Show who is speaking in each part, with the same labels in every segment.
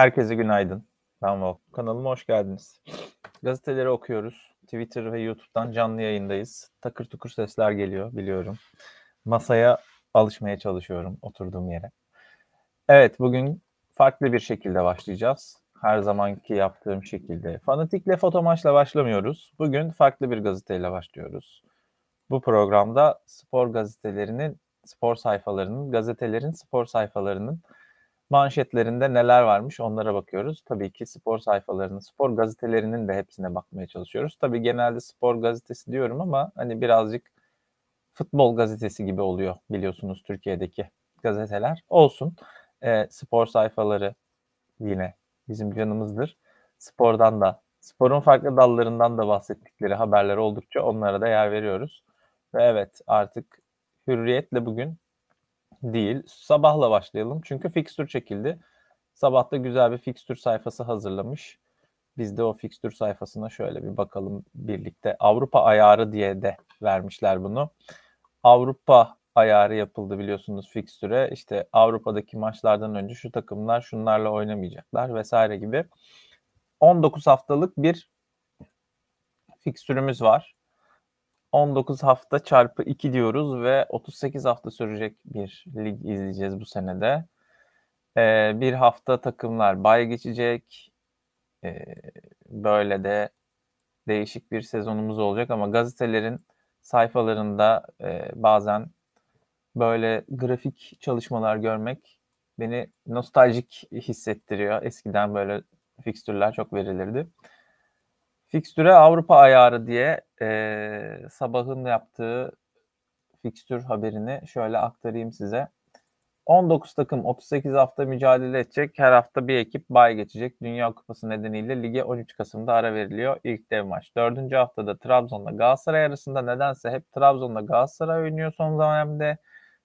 Speaker 1: Herkese günaydın. Ben Vol. Kanalıma hoş geldiniz. Gazeteleri okuyoruz. Twitter ve YouTube'dan canlı yayındayız. Takır tukur sesler geliyor biliyorum. Masaya alışmaya çalışıyorum oturduğum yere. Evet bugün farklı bir şekilde başlayacağız. Her zamanki yaptığım şekilde. Fanatikle fotomaçla başlamıyoruz. Bugün farklı bir gazeteyle başlıyoruz. Bu programda spor gazetelerinin, spor sayfalarının, gazetelerin spor sayfalarının manşetlerinde neler varmış onlara bakıyoruz. Tabii ki spor sayfalarının, spor gazetelerinin de hepsine bakmaya çalışıyoruz. Tabii genelde spor gazetesi diyorum ama hani birazcık futbol gazetesi gibi oluyor biliyorsunuz Türkiye'deki gazeteler. Olsun. E, spor sayfaları yine bizim canımızdır. Spordan da, sporun farklı dallarından da bahsettikleri haberler oldukça onlara da yer veriyoruz. Ve evet artık hürriyetle bugün değil. Sabahla başlayalım. Çünkü fikstür çekildi. Sabahta güzel bir fikstür sayfası hazırlamış. Biz de o fikstür sayfasına şöyle bir bakalım birlikte. Avrupa ayarı diye de vermişler bunu. Avrupa ayarı yapıldı biliyorsunuz fikstüre. İşte Avrupa'daki maçlardan önce şu takımlar şunlarla oynamayacaklar vesaire gibi. 19 haftalık bir fikstürümüz var. 19 hafta çarpı 2 diyoruz ve 38 hafta sürecek bir lig izleyeceğiz bu senede. Ee, bir hafta takımlar bay geçecek. Ee, böyle de değişik bir sezonumuz olacak ama gazetelerin sayfalarında e, bazen böyle grafik çalışmalar görmek beni nostaljik hissettiriyor. Eskiden böyle fikstürler çok verilirdi. Fikstüre Avrupa ayarı diye e, sabahın yaptığı fikstür haberini şöyle aktarayım size. 19 takım 38 hafta mücadele edecek. Her hafta bir ekip bay geçecek. Dünya Kupası nedeniyle lige 13 Kasım'da ara veriliyor. İlk dev maç. Dördüncü haftada Trabzon'la Galatasaray arasında nedense hep Trabzon'la Galatasaray oynuyor son zamanlarda.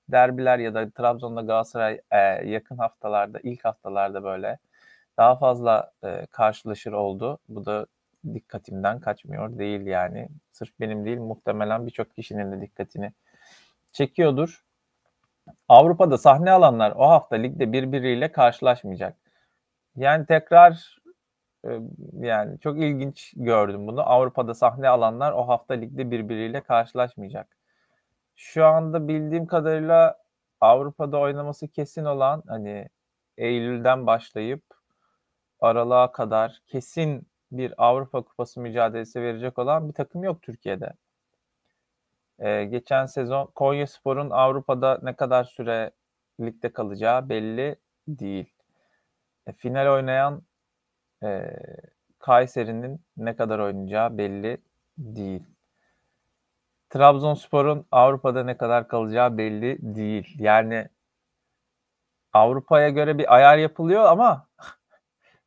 Speaker 1: Derbiler ya da Trabzon'la Galatasaray e, yakın haftalarda, ilk haftalarda böyle daha fazla e, karşılaşır oldu. Bu da dikkatimden kaçmıyor değil yani. Sırf benim değil muhtemelen birçok kişinin de dikkatini çekiyordur. Avrupa'da sahne alanlar o hafta ligde birbiriyle karşılaşmayacak. Yani tekrar e, yani çok ilginç gördüm bunu. Avrupa'da sahne alanlar o hafta ligde birbiriyle karşılaşmayacak. Şu anda bildiğim kadarıyla Avrupa'da oynaması kesin olan hani Eylül'den başlayıp aralığa kadar kesin bir Avrupa Kupası mücadelesi verecek olan bir takım yok Türkiye'de. Ee, geçen sezon Konya Spor'un Avrupa'da ne kadar süre ligde kalacağı belli değil. E, final oynayan e, Kayseri'nin ne kadar oynayacağı belli değil. Trabzonspor'un Avrupa'da ne kadar kalacağı belli değil. Yani Avrupa'ya göre bir ayar yapılıyor ama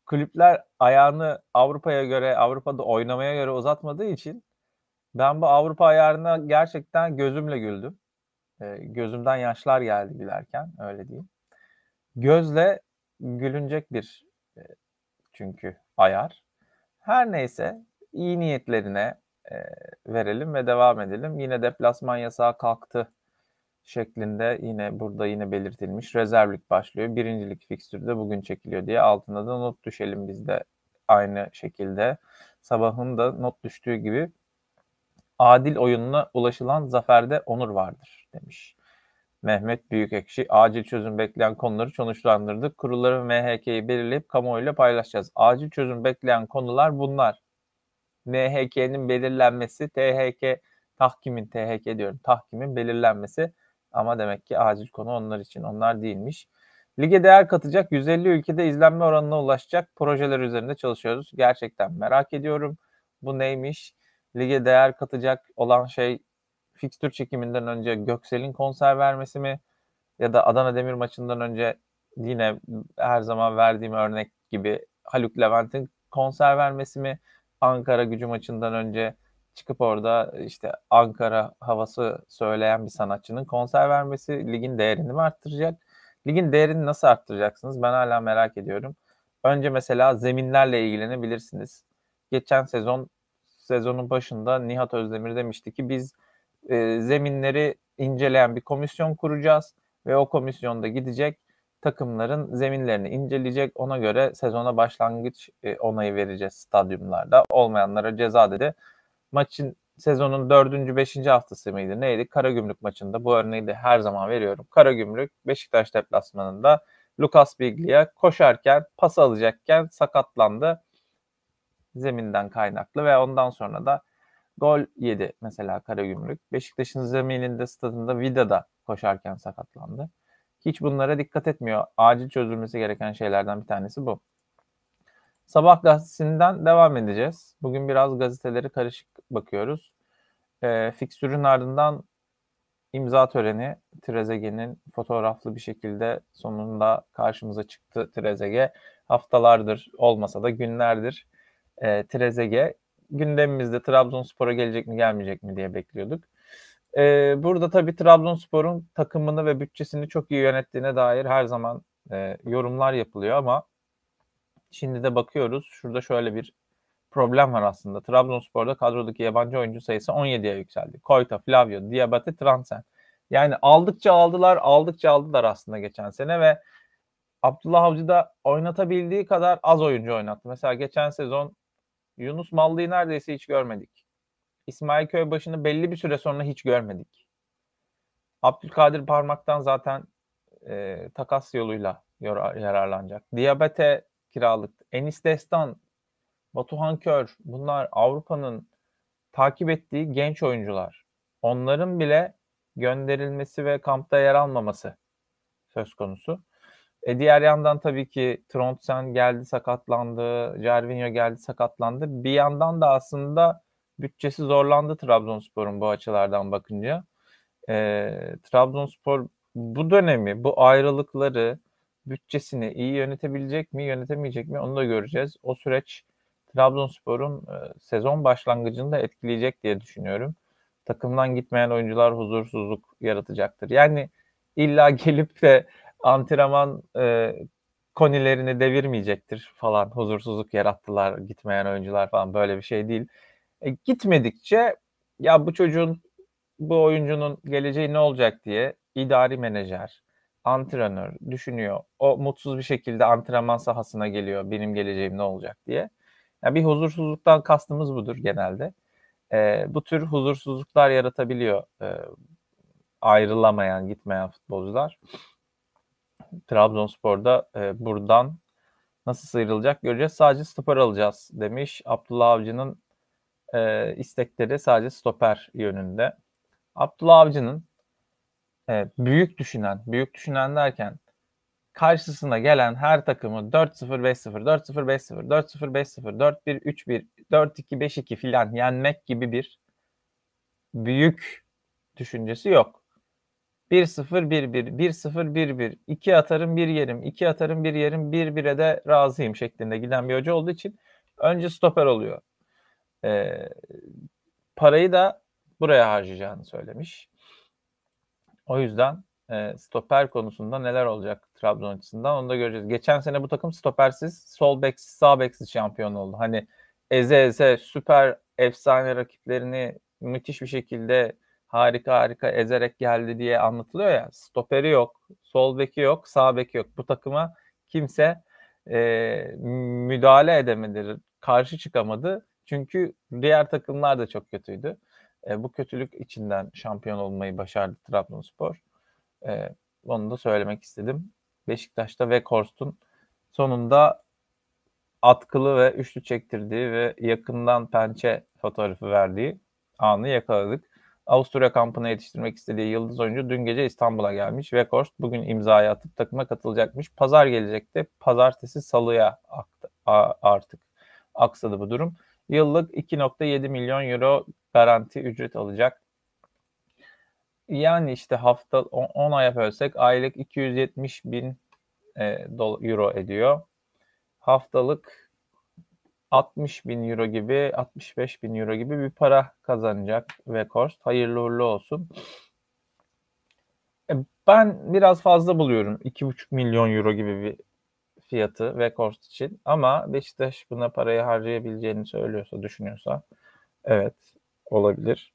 Speaker 1: kulüpler ayağını Avrupa'ya göre, Avrupa'da oynamaya göre uzatmadığı için ben bu Avrupa ayarına gerçekten gözümle güldüm. E, gözümden yaşlar geldi gülerken öyle diyeyim. Gözle gülünecek bir e, çünkü ayar. Her neyse iyi niyetlerine e, verelim ve devam edelim. Yine deplasman yasağı kalktı şeklinde yine burada yine belirtilmiş. Rezervlik başlıyor. Birincilik fikstürü de bugün çekiliyor diye altına da not düşelim biz de aynı şekilde. Sabahın da not düştüğü gibi adil oyununa ulaşılan zaferde onur vardır demiş. Mehmet Büyükekşi acil çözüm bekleyen konuları sonuçlandırdık. Kurulları MHK'yi belirleyip kamuoyuyla paylaşacağız. Acil çözüm bekleyen konular bunlar. MHK'nin belirlenmesi, THK tahkimin THK diyorum tahkimin belirlenmesi ama demek ki acil konu onlar için. Onlar değilmiş. Lige değer katacak 150 ülkede izlenme oranına ulaşacak projeler üzerinde çalışıyoruz. Gerçekten merak ediyorum. Bu neymiş? Lige değer katacak olan şey fikstür çekiminden önce Göksel'in konser vermesi mi? Ya da Adana Demir maçından önce yine her zaman verdiğim örnek gibi Haluk Levent'in konser vermesi mi? Ankara gücü maçından önce çıkıp orada işte Ankara havası söyleyen bir sanatçının konser vermesi ligin değerini mi arttıracak? Ligin değerini nasıl arttıracaksınız? Ben hala merak ediyorum. Önce mesela zeminlerle ilgilenebilirsiniz. Geçen sezon sezonun başında Nihat Özdemir demişti ki biz e, zeminleri inceleyen bir komisyon kuracağız ve o komisyonda gidecek takımların zeminlerini inceleyecek. Ona göre sezona başlangıç e, onayı vereceğiz stadyumlarda. Olmayanlara ceza dedi. Maçın sezonun dördüncü, beşinci haftası mıydı? Neydi? Karagümrük maçında. Bu örneği de her zaman veriyorum. Karagümrük Beşiktaş deplasmanında Lucas Biglia koşarken pas alacakken sakatlandı. Zeminden kaynaklı ve ondan sonra da gol yedi mesela Karagümrük. Beşiktaş'ın zemininde stadında Vida'da koşarken sakatlandı. Hiç bunlara dikkat etmiyor. Acil çözülmesi gereken şeylerden bir tanesi bu. Sabah gazetesinden devam edeceğiz. Bugün biraz gazeteleri karışık bakıyoruz. E, fikstürün ardından imza töreni Trezeguet'in fotoğraflı bir şekilde sonunda karşımıza çıktı Trezeguet. Haftalardır olmasa da günlerdir e, Trezeguet gündemimizde Trabzonspor'a gelecek mi gelmeyecek mi diye bekliyorduk. E, burada tabii Trabzonspor'un takımını ve bütçesini çok iyi yönettiğine dair her zaman e, yorumlar yapılıyor ama şimdi de bakıyoruz. Şurada şöyle bir problem var aslında. Trabzonspor'da kadrodaki yabancı oyuncu sayısı 17'ye yükseldi. Koyta, Flavio, Diabate, Transen. Yani aldıkça aldılar, aldıkça aldılar aslında geçen sene ve Abdullah Avcı da oynatabildiği kadar az oyuncu oynattı. Mesela geçen sezon Yunus Mallı'yı neredeyse hiç görmedik. İsmail Köybaşı'nı belli bir süre sonra hiç görmedik. Abdülkadir Parmak'tan zaten e, takas yoluyla yararlanacak. Diabete kiralık. Enis Destan, Batuhan Kör bunlar Avrupa'nın takip ettiği genç oyuncular. Onların bile gönderilmesi ve kampta yer almaması söz konusu. E diğer yandan tabii ki Trondsen geldi sakatlandı, Cervinho geldi sakatlandı. Bir yandan da aslında bütçesi zorlandı Trabzonspor'un bu açılardan bakınca. E, Trabzonspor bu dönemi, bu ayrılıkları, bütçesini iyi yönetebilecek mi, yönetemeyecek mi onu da göreceğiz. O süreç Trabzonspor'un e, sezon başlangıcını da etkileyecek diye düşünüyorum. Takımdan gitmeyen oyuncular huzursuzluk yaratacaktır. Yani illa gelip de antrenman e, konilerini devirmeyecektir falan. Huzursuzluk yarattılar gitmeyen oyuncular falan böyle bir şey değil. E, gitmedikçe ya bu çocuğun bu oyuncunun geleceği ne olacak diye idari menajer, antrenör düşünüyor. O mutsuz bir şekilde antrenman sahasına geliyor. Benim geleceğim ne olacak diye. Yani bir huzursuzluktan kastımız budur genelde. E, bu tür huzursuzluklar yaratabiliyor e, ayrılamayan, gitmeyen futbolcular. Trabzonspor'da e, buradan nasıl sıyrılacak göreceğiz. Sadece stoper alacağız demiş. Abdullah Avcı'nın e, istekleri sadece stoper yönünde. Abdullah Avcı'nın e, büyük düşünen, büyük düşünen derken karşısına gelen her takımı 4-0, 5-0, 4-0, 5-0, 4-0, 5-0, 4-1, 3-1, 4-2, 5-2 filan yenmek gibi bir büyük düşüncesi yok. 1-0, 1-1, 1-0, 1-1, 2 atarım 1 yerim, 2 atarım 1 yerim, 1-1'e de razıyım şeklinde giden bir hoca olduğu için önce stoper oluyor. Ee, parayı da buraya harcayacağını söylemiş. O yüzden e, stoper konusunda neler olacak Trabzon açısından onu da göreceğiz. Geçen sene bu takım stopersiz, sol beksiz, sağ beksiz şampiyon oldu. Hani eze eze süper efsane rakiplerini müthiş bir şekilde harika harika ezerek geldi diye anlatılıyor ya. Stoperi yok, sol beki yok, sağ beki yok. Bu takıma kimse e, müdahale edemedi, karşı çıkamadı. Çünkü diğer takımlar da çok kötüydü. E, bu kötülük içinden şampiyon olmayı başardı Trabzonspor. E, onu da söylemek istedim. Beşiktaş'ta ve Korst'un sonunda atkılı ve üçlü çektirdiği ve yakından pençe fotoğrafı verdiği anı yakaladık. Avusturya kampına yetiştirmek istediği yıldız oyuncu dün gece İstanbul'a gelmiş. Weghorst bugün imzayı atıp takıma katılacakmış. Pazar gelecekti. Pazartesi salıya artık aksadı bu durum. Yıllık 2.7 milyon euro garanti ücret alacak. Yani işte hafta 10 aya bölsek aylık 270 bin e, euro ediyor. Haftalık 60 bin euro gibi 65 bin euro gibi bir para kazanacak Weghorst. Hayırlı uğurlu olsun. E, ben biraz fazla buluyorum 2,5 milyon euro gibi bir fiyatı Weghorst için. Ama Beşiktaş buna parayı harcayabileceğini söylüyorsa, düşünüyorsa evet olabilir.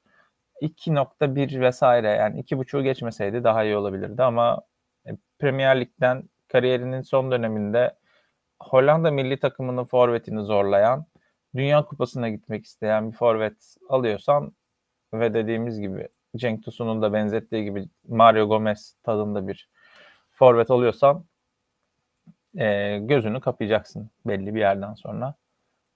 Speaker 1: 2.1 vesaire yani 2.5'u geçmeseydi daha iyi olabilirdi ama e, Premier Lig'den kariyerinin son döneminde Hollanda milli takımının forvetini zorlayan, Dünya Kupası'na gitmek isteyen bir forvet alıyorsan ve dediğimiz gibi Cenk Tosun'un da benzettiği gibi Mario Gomez tadında bir forvet alıyorsan e, gözünü kapayacaksın belli bir yerden sonra.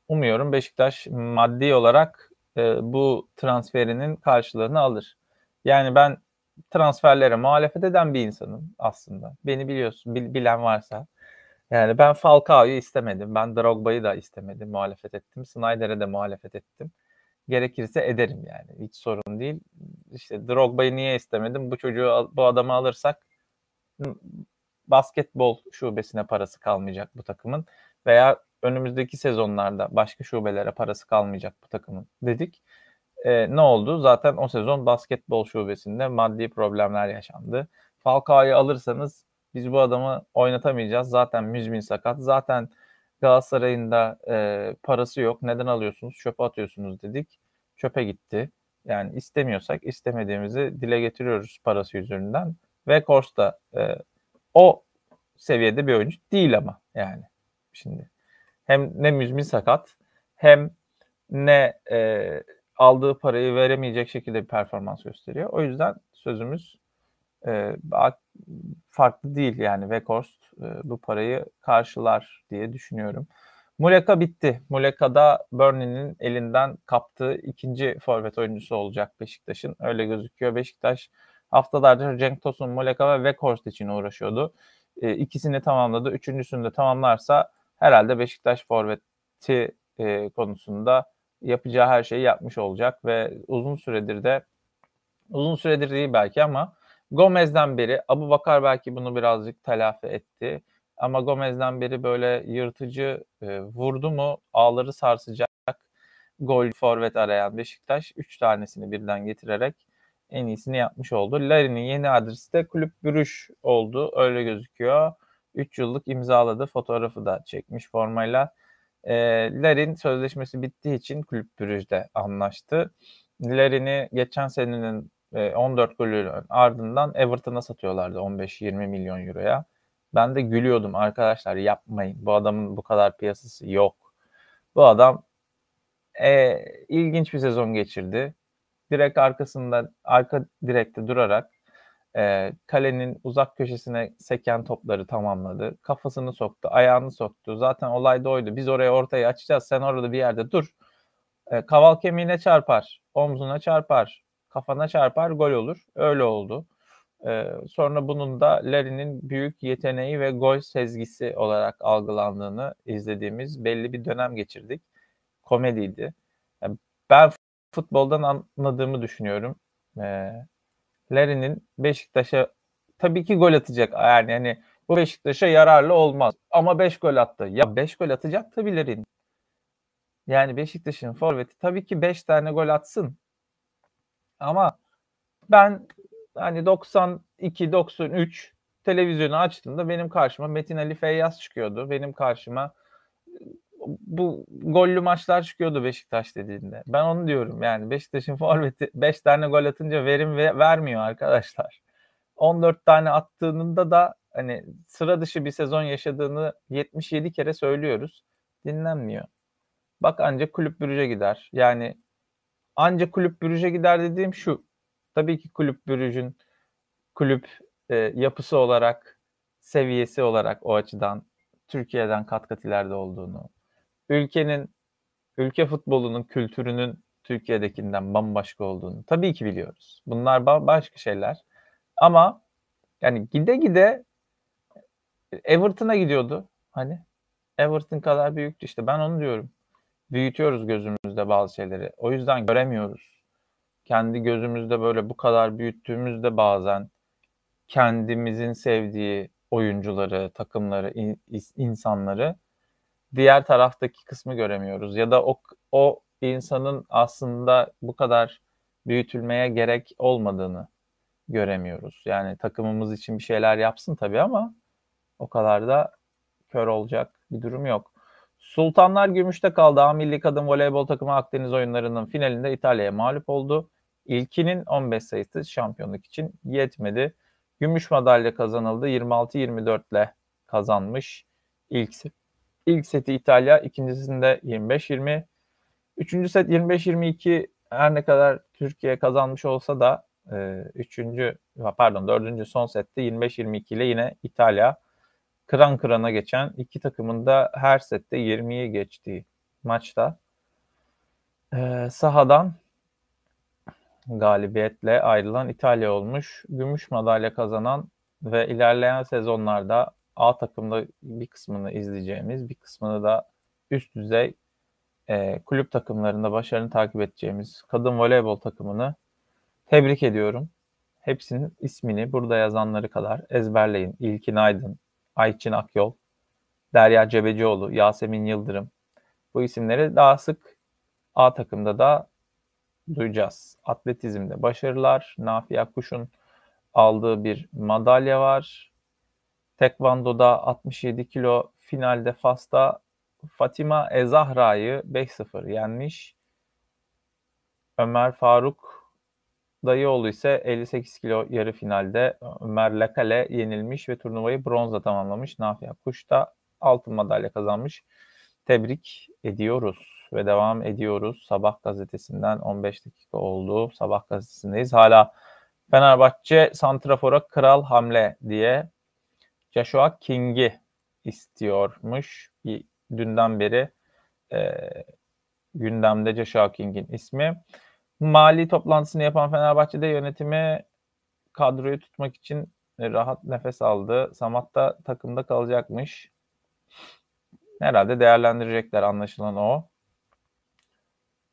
Speaker 1: Umuyorum Beşiktaş maddi olarak e, bu transferinin karşılığını alır. Yani ben transferlere muhalefet eden bir insanım aslında. Beni biliyorsun, bil, bilen varsa. Yani ben Falcao'yu istemedim. Ben Drogba'yı da istemedim. Muhalefet ettim. Snyder'e de muhalefet ettim. Gerekirse ederim yani. Hiç sorun değil. İşte Drogba'yı niye istemedim? Bu çocuğu, bu adamı alırsak basketbol şubesine parası kalmayacak bu takımın veya önümüzdeki sezonlarda başka şubelere parası kalmayacak bu takımın dedik. E, ne oldu? Zaten o sezon basketbol şubesinde maddi problemler yaşandı. Falcao'yu alırsanız biz bu adamı oynatamayacağız. Zaten müzmin sakat. Zaten Galatasaray'ın da e, parası yok. Neden alıyorsunuz? Çöpe atıyorsunuz dedik. Çöpe gitti. Yani istemiyorsak istemediğimizi dile getiriyoruz parası yüzünden. Ve Kors da e, o seviyede bir oyuncu değil ama yani şimdi hem ne müzmin sakat hem ne e, aldığı parayı veremeyecek şekilde bir performans gösteriyor. O yüzden sözümüz e, farklı değil yani Weghorst e, bu parayı karşılar diye düşünüyorum. Muleka bitti. Muleka da Burnley'nin elinden kaptığı ikinci forvet oyuncusu olacak Beşiktaş'ın. Öyle gözüküyor. Beşiktaş haftalardır Cenk Tosun, Muleka ve Weghorst için uğraşıyordu. E, ikisini tamamladı. Üçüncüsünü de tamamlarsa herhalde Beşiktaş forveti e, konusunda yapacağı her şeyi yapmış olacak ve uzun süredir de uzun süredir değil belki ama Gomez'den beri Abu Bakar belki bunu birazcık telafi etti. Ama Gomez'den beri böyle yırtıcı e, vurdu mu ağları sarsacak gol forvet arayan Beşiktaş 3 tanesini birden getirerek en iyisini yapmış oldu. Larin'in yeni adresi de kulüp bürüş oldu. Öyle gözüküyor. 3 yıllık imzaladı. Fotoğrafı da çekmiş formayla. E, Larin sözleşmesi bittiği için kulüp bürüjde anlaştı. Larin'i geçen senenin 14 golü ardından Everton'a satıyorlardı 15-20 milyon euroya. Ben de gülüyordum arkadaşlar yapmayın. Bu adamın bu kadar piyasası yok. Bu adam e, ilginç bir sezon geçirdi. Direkt arkasında arka direkte durarak e, kalenin uzak köşesine seken topları tamamladı. Kafasını soktu, ayağını soktu. Zaten olay da oydu. Biz oraya ortayı açacağız. Sen orada bir yerde dur. E, kaval kemiğine çarpar, omzuna çarpar, kafana çarpar gol olur. Öyle oldu. Ee, sonra bunun da Larry'nin büyük yeteneği ve gol sezgisi olarak algılandığını izlediğimiz belli bir dönem geçirdik. Komediydi. Yani ben futboldan anladığımı düşünüyorum. Ee, Larry'nin Beşiktaş'a tabii ki gol atacak. Yani hani bu Beşiktaş'a yararlı olmaz. Ama 5 gol attı. Ya 5 gol atacak tabii Larry'nin. Yani Beşiktaş'ın forveti tabii ki 5 tane gol atsın. Ama ben hani 92 93 televizyonu açtığımda benim karşıma Metin Ali Feyyaz çıkıyordu. Benim karşıma bu gollü maçlar çıkıyordu Beşiktaş dediğinde. Ben onu diyorum yani Beşiktaş'ın forveti 5 tane gol atınca verim ve vermiyor arkadaşlar. 14 tane attığında da hani sıra dışı bir sezon yaşadığını 77 kere söylüyoruz. Dinlenmiyor. Bak ancak kulüp bürüce gider. Yani ancak kulüp bürüce gider dediğim şu. Tabii ki kulüp bürücün kulüp e, yapısı olarak, seviyesi olarak o açıdan Türkiye'den kat kat ileride olduğunu, ülkenin, ülke futbolunun kültürünün Türkiye'dekinden bambaşka olduğunu tabii ki biliyoruz. Bunlar başka şeyler. Ama yani gide gide Everton'a gidiyordu. Hani Everton kadar büyüktü işte ben onu diyorum büyütüyoruz gözümüzde bazı şeyleri. O yüzden göremiyoruz. Kendi gözümüzde böyle bu kadar büyüttüğümüzde bazen kendimizin sevdiği oyuncuları, takımları, insanları diğer taraftaki kısmı göremiyoruz. Ya da o, o insanın aslında bu kadar büyütülmeye gerek olmadığını göremiyoruz. Yani takımımız için bir şeyler yapsın tabii ama o kadar da kör olacak bir durum yok. Sultanlar gümüşte kaldı. A milli kadın voleybol takımı Akdeniz oyunlarının finalinde İtalya'ya mağlup oldu. İlkinin 15 sayısı şampiyonluk için yetmedi. Gümüş madalya kazanıldı 26-24 ile kazanmış. İlk, ilk seti İtalya, ikincisinde 25-20. Üçüncü set 25-22 her ne kadar Türkiye kazanmış olsa da e, üçüncü pardon dördüncü son sette 25-22 ile yine İtalya kıran kırana geçen iki takımın da her sette 20'yi geçtiği maçta e, sahadan galibiyetle ayrılan İtalya olmuş. Gümüş madalya kazanan ve ilerleyen sezonlarda A takımda bir kısmını izleyeceğimiz, bir kısmını da üst düzey e, kulüp takımlarında başarını takip edeceğimiz kadın voleybol takımını tebrik ediyorum. Hepsinin ismini burada yazanları kadar ezberleyin. İlkin Aydın, Ayçin Akyol, Derya Cebecioğlu, Yasemin Yıldırım. Bu isimleri daha sık A takımda da duyacağız. Atletizmde başarılar. Nafi Akuş'un aldığı bir madalya var. Tekvando'da 67 kilo finalde Fas'ta Fatima Ezahra'yı 5-0 yenmiş. Ömer Faruk Dayıoğlu ise 58 kilo yarı finalde Ömer Lakale yenilmiş ve turnuvayı bronzla tamamlamış. Nafi Akkuş da altın madalya kazanmış. Tebrik ediyoruz ve devam ediyoruz. Sabah gazetesinden 15 dakika oldu. Sabah gazetesindeyiz. Hala Fenerbahçe Santrafor'a kral hamle diye Joshua King'i istiyormuş. Dünden beri e, gündemde Joshua King'in ismi. Mali toplantısını yapan Fenerbahçe'de yönetimi kadroyu tutmak için rahat nefes aldı. Samat da takımda kalacakmış. Herhalde değerlendirecekler anlaşılan o.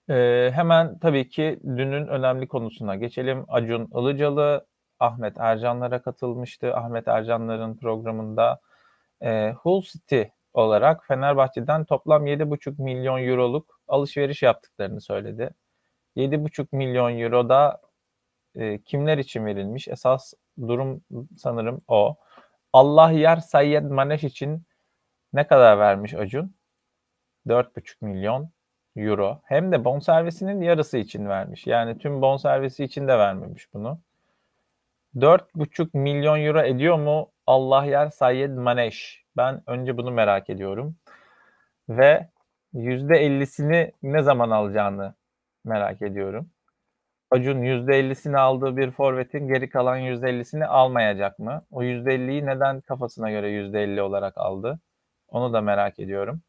Speaker 1: Ee, hemen tabii ki dünün önemli konusuna geçelim. Acun Ilıcalı Ahmet Ercanlara katılmıştı. Ahmet Ercanların programında e, Hull City olarak Fenerbahçe'den toplam 7,5 milyon euroluk alışveriş yaptıklarını söyledi. 7,5 milyon euro da e, kimler için verilmiş? Esas durum sanırım o. Allah yer Sayyed Maneş için ne kadar vermiş Acun? 4,5 milyon euro. Hem de bonservisinin yarısı için vermiş. Yani tüm bonservisi için de vermemiş bunu. 4,5 milyon euro ediyor mu Allah yer Sayyed Maneş? Ben önce bunu merak ediyorum. Ve %50'sini ne zaman alacağını merak ediyorum. Acun %50'sini aldığı bir forvetin geri kalan %50'sini almayacak mı? O %50'yi neden kafasına göre %50 olarak aldı? Onu da merak ediyorum.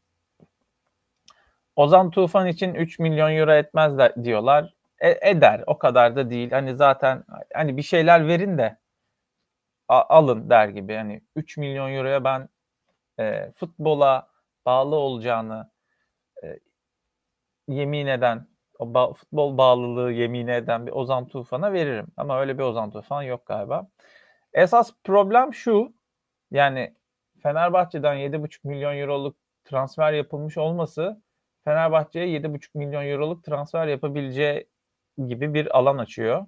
Speaker 1: Ozan Tufan için 3 milyon euro etmez diyorlar. E, eder. O kadar da değil. Hani zaten hani bir şeyler verin de alın der gibi. Hani 3 milyon euroya ben e, futbola bağlı olacağını e, yemin eden o ba- futbol bağlılığı yemin eden bir Ozan Tufan'a veririm. Ama öyle bir Ozan Tufan yok galiba. Esas problem şu. Yani Fenerbahçe'den 7,5 milyon euroluk transfer yapılmış olması Fenerbahçe'ye 7,5 milyon euroluk transfer yapabileceği gibi bir alan açıyor.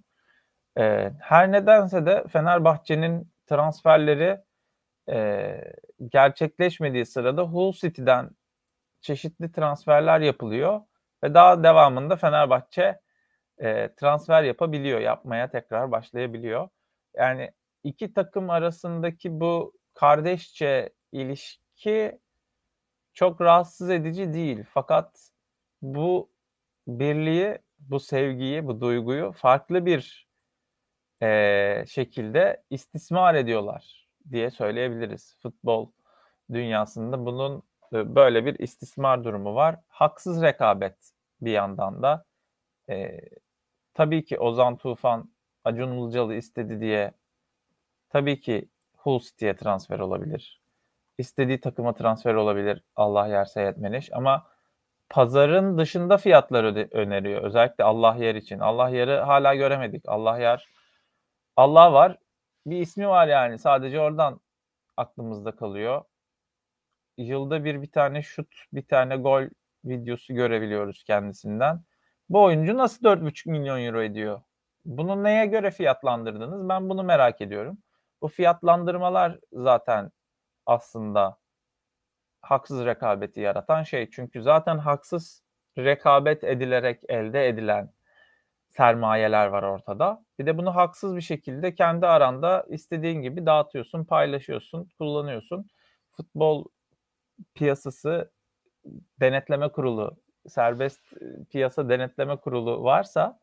Speaker 1: Ee, her nedense de Fenerbahçe'nin transferleri e, gerçekleşmediği sırada Hull City'den çeşitli transferler yapılıyor ve daha devamında Fenerbahçe e, transfer yapabiliyor, yapmaya tekrar başlayabiliyor. Yani iki takım arasındaki bu kardeşçe ilişki çok rahatsız edici değil. Fakat bu birliği, bu sevgiyi, bu duyguyu farklı bir e, şekilde istismar ediyorlar diye söyleyebiliriz. Futbol dünyasında bunun böyle bir istismar durumu var. Haksız rekabet bir yandan da. E, tabii ki Ozan Tufan Acun Ilıcalı istedi diye tabii ki Hull City'ye transfer olabilir. İstediği takıma transfer olabilir Allah yer Seyit Meneş ama pazarın dışında fiyatları öneriyor. Özellikle Allah yer için. Allah yeri hala göremedik. Allah yer Allah var. Bir ismi var yani. Sadece oradan aklımızda kalıyor. Yılda bir bir tane şut, bir tane gol videosu görebiliyoruz kendisinden. Bu oyuncu nasıl 4,5 milyon euro ediyor? Bunu neye göre fiyatlandırdınız? Ben bunu merak ediyorum. Bu fiyatlandırmalar zaten aslında haksız rekabeti yaratan şey. Çünkü zaten haksız rekabet edilerek elde edilen sermayeler var ortada. Bir de bunu haksız bir şekilde kendi aranda istediğin gibi dağıtıyorsun, paylaşıyorsun, kullanıyorsun. futbol piyasası denetleme kurulu, serbest piyasa denetleme kurulu varsa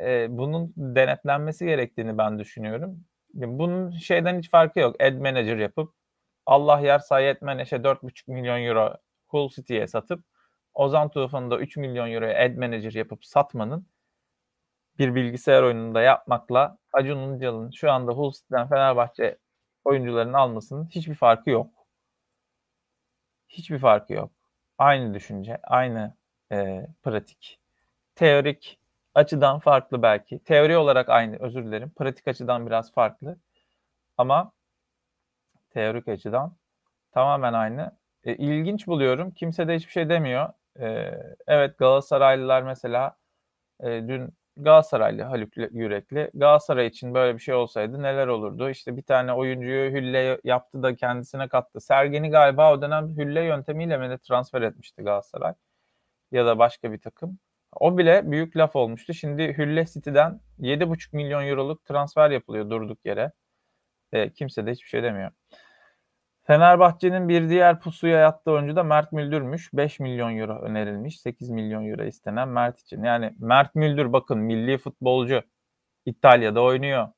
Speaker 1: e, bunun denetlenmesi gerektiğini ben düşünüyorum. Bunun şeyden hiç farkı yok. Ad manager yapıp Allah yer Sayet Meneş'e 4,5 milyon euro Hull City'ye satıp Ozan Tufan'ı da 3 milyon euroya ad manager yapıp satmanın bir bilgisayar oyununda yapmakla Acun Ilıcalı'nın şu anda Hull City'den Fenerbahçe oyuncularını almasının hiçbir farkı yok. Hiçbir farkı yok. Aynı düşünce, aynı e, pratik. Teorik açıdan farklı belki. Teori olarak aynı, özür dilerim. Pratik açıdan biraz farklı. Ama teorik açıdan tamamen aynı. E, ilginç buluyorum. Kimse de hiçbir şey demiyor. E, evet Galatasaraylılar mesela e, dün Galatasaraylı Haluk Yürekli. Galatasaray için böyle bir şey olsaydı neler olurdu? İşte bir tane oyuncuyu hülle yaptı da kendisine kattı. Sergen'i galiba o dönem hülle yöntemiyle mi de transfer etmişti Galatasaray. Ya da başka bir takım. O bile büyük laf olmuştu. Şimdi Hülle City'den 7,5 milyon euroluk transfer yapılıyor durduk yere. E, kimse de hiçbir şey demiyor. Fenerbahçe'nin bir diğer pusuya yattığı oyuncu da Mert Müldür'müş. 5 milyon euro önerilmiş. 8 milyon euro istenen Mert için. Yani Mert Müldür bakın milli futbolcu. İtalya'da oynuyor.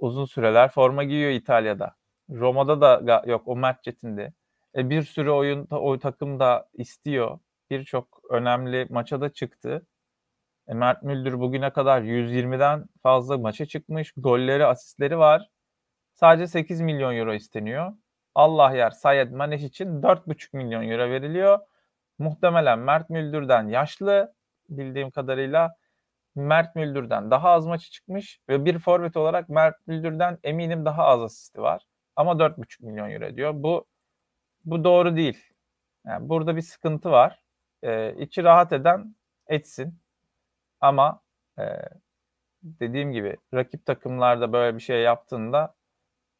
Speaker 1: Uzun süreler forma giyiyor İtalya'da. Roma'da da yok o Mert Çetin'di. E, bir sürü oyun o takım da istiyor. Birçok önemli maça da çıktı. E, Mert Müldür bugüne kadar 120'den fazla maça çıkmış. Golleri, asistleri var. Sadece 8 milyon euro isteniyor. Allah yer Sayed Maneş için 4,5 milyon euro veriliyor. Muhtemelen Mert Müldür'den yaşlı bildiğim kadarıyla Mert Müldür'den daha az maçı çıkmış ve bir forvet olarak Mert Müldür'den eminim daha az asisti var. Ama 4,5 milyon euro diyor. Bu bu doğru değil. Yani burada bir sıkıntı var. Ee, içi rahat eden etsin. Ama e, dediğim gibi rakip takımlarda böyle bir şey yaptığında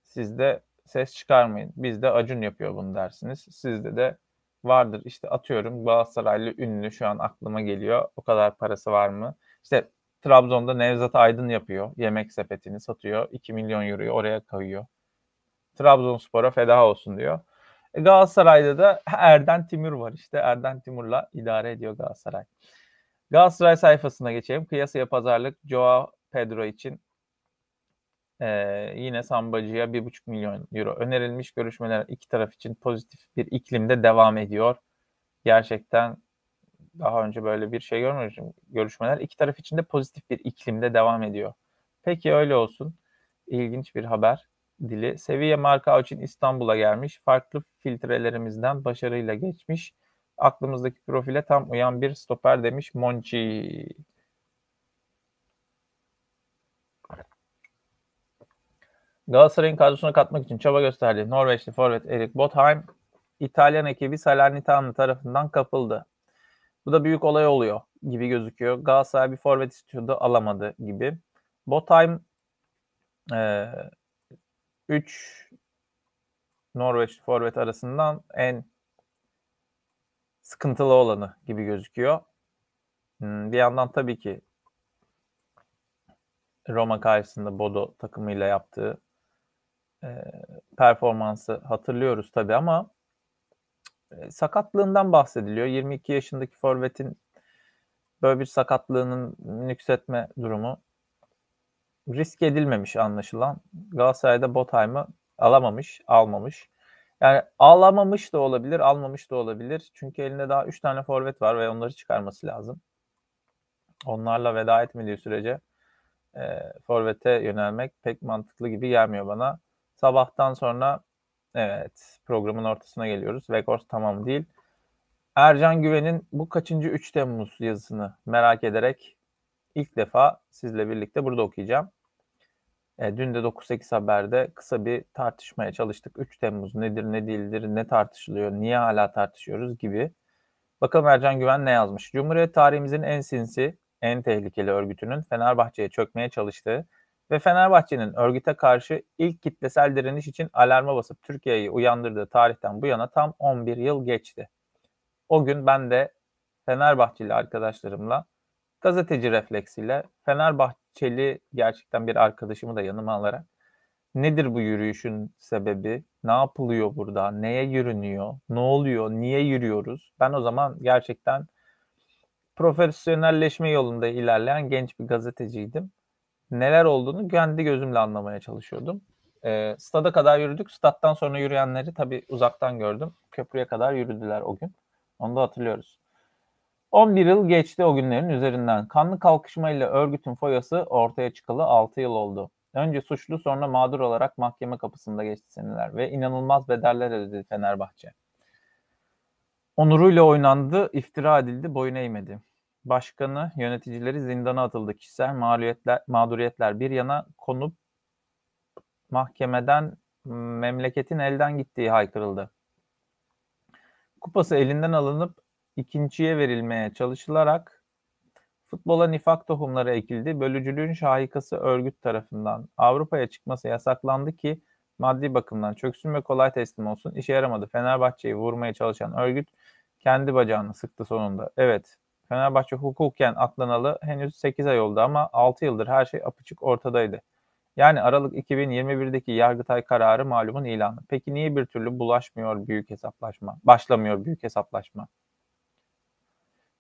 Speaker 1: siz de ses çıkarmayın. Bizde Acun yapıyor bunu dersiniz. Sizde de vardır. İşte atıyorum Galatasaraylı ünlü şu an aklıma geliyor. O kadar parası var mı? İşte Trabzon'da Nevzat Aydın yapıyor. Yemek sepetini satıyor. 2 milyon euroyu oraya koyuyor. Trabzonspor'a feda olsun diyor. E Galatasaray'da da Erden Timur var işte. Erden Timur'la idare ediyor Galatasaray. Galatasaray sayfasına geçelim. Kıyasaya pazarlık Joao Pedro için ee, yine Sambacı'ya 1,5 milyon euro önerilmiş. Görüşmeler iki taraf için pozitif bir iklimde devam ediyor. Gerçekten daha önce böyle bir şey görmemişim. Görüşmeler iki taraf için de pozitif bir iklimde devam ediyor. Peki öyle olsun. İlginç bir haber dili. Seviye marka için İstanbul'a gelmiş. Farklı filtrelerimizden başarıyla geçmiş. Aklımızdaki profile tam uyan bir stoper demiş Monchi. Galatasaray'ın kadrosuna katmak için çaba gösterdi. Norveçli forvet Erik Botheim, İtalyan ekibi Salernitana tarafından kapıldı. Bu da büyük olay oluyor gibi gözüküyor. Galatasaray bir forvet istiyordu, alamadı gibi. Botheim 3 e, Norveçli forvet arasından en sıkıntılı olanı gibi gözüküyor. Hmm, bir yandan tabii ki Roma karşısında Bodo takımıyla yaptığı e, performansı hatırlıyoruz tabii ama e, sakatlığından bahsediliyor. 22 yaşındaki forvetin böyle bir sakatlığının nüksetme durumu risk edilmemiş anlaşılan. Galatasaray'da Botheim'ı alamamış, almamış. Yani alamamış da olabilir, almamış da olabilir. Çünkü elinde daha 3 tane forvet var ve onları çıkarması lazım. Onlarla veda etmediği sürece e, forvete yönelmek pek mantıklı gibi gelmiyor bana. Sabahtan sonra evet programın ortasına geliyoruz. Vekors tamam değil. Ercan Güven'in bu kaçıncı 3 Temmuz yazısını merak ederek ilk defa sizle birlikte burada okuyacağım. E, dün de 9-8 haberde kısa bir tartışmaya çalıştık. 3 Temmuz nedir, ne değildir, ne tartışılıyor, niye hala tartışıyoruz gibi. Bakalım Ercan Güven ne yazmış? Cumhuriyet tarihimizin en sinsi, en tehlikeli örgütünün Fenerbahçe'ye çökmeye çalıştığı ve Fenerbahçe'nin örgüte karşı ilk kitlesel direniş için alarma basıp Türkiye'yi uyandırdığı tarihten bu yana tam 11 yıl geçti. O gün ben de Fenerbahçeli arkadaşlarımla gazeteci refleksiyle Fenerbahçeli gerçekten bir arkadaşımı da yanıma alarak Nedir bu yürüyüşün sebebi? Ne yapılıyor burada? Neye yürünüyor? Ne oluyor? Niye yürüyoruz? Ben o zaman gerçekten profesyonelleşme yolunda ilerleyen genç bir gazeteciydim. Neler olduğunu kendi gözümle anlamaya çalışıyordum. E, stada kadar yürüdük. Stat'tan sonra yürüyenleri tabii uzaktan gördüm. Köprüye kadar yürüdüler o gün. Onu da hatırlıyoruz. 11 yıl geçti o günlerin üzerinden. Kanlı kalkışmayla örgütün foyası ortaya çıkalı 6 yıl oldu. Önce suçlu sonra mağdur olarak mahkeme kapısında geçti seneler ve inanılmaz bedeller ödedi Fenerbahçe. Onuruyla oynandı, iftira edildi, boyun eğmedi. Başkanı, yöneticileri zindana atıldı. Kişisel mağduriyetler, mağduriyetler bir yana konup mahkemeden memleketin elden gittiği haykırıldı. Kupası elinden alınıp ikinciye verilmeye çalışılarak futbola nifak tohumları ekildi. Bölücülüğün şahikası örgüt tarafından Avrupa'ya çıkması yasaklandı ki maddi bakımdan çöksün ve kolay teslim olsun. İşe yaramadı. Fenerbahçe'yi vurmaya çalışan örgüt kendi bacağını sıktı sonunda. Evet, Fenerbahçe hukuken aklanalı henüz 8 ay oldu ama 6 yıldır her şey apıçık ortadaydı. Yani Aralık 2021'deki Yargıtay kararı malumun ilanı. Peki niye bir türlü bulaşmıyor büyük hesaplaşma? Başlamıyor büyük hesaplaşma.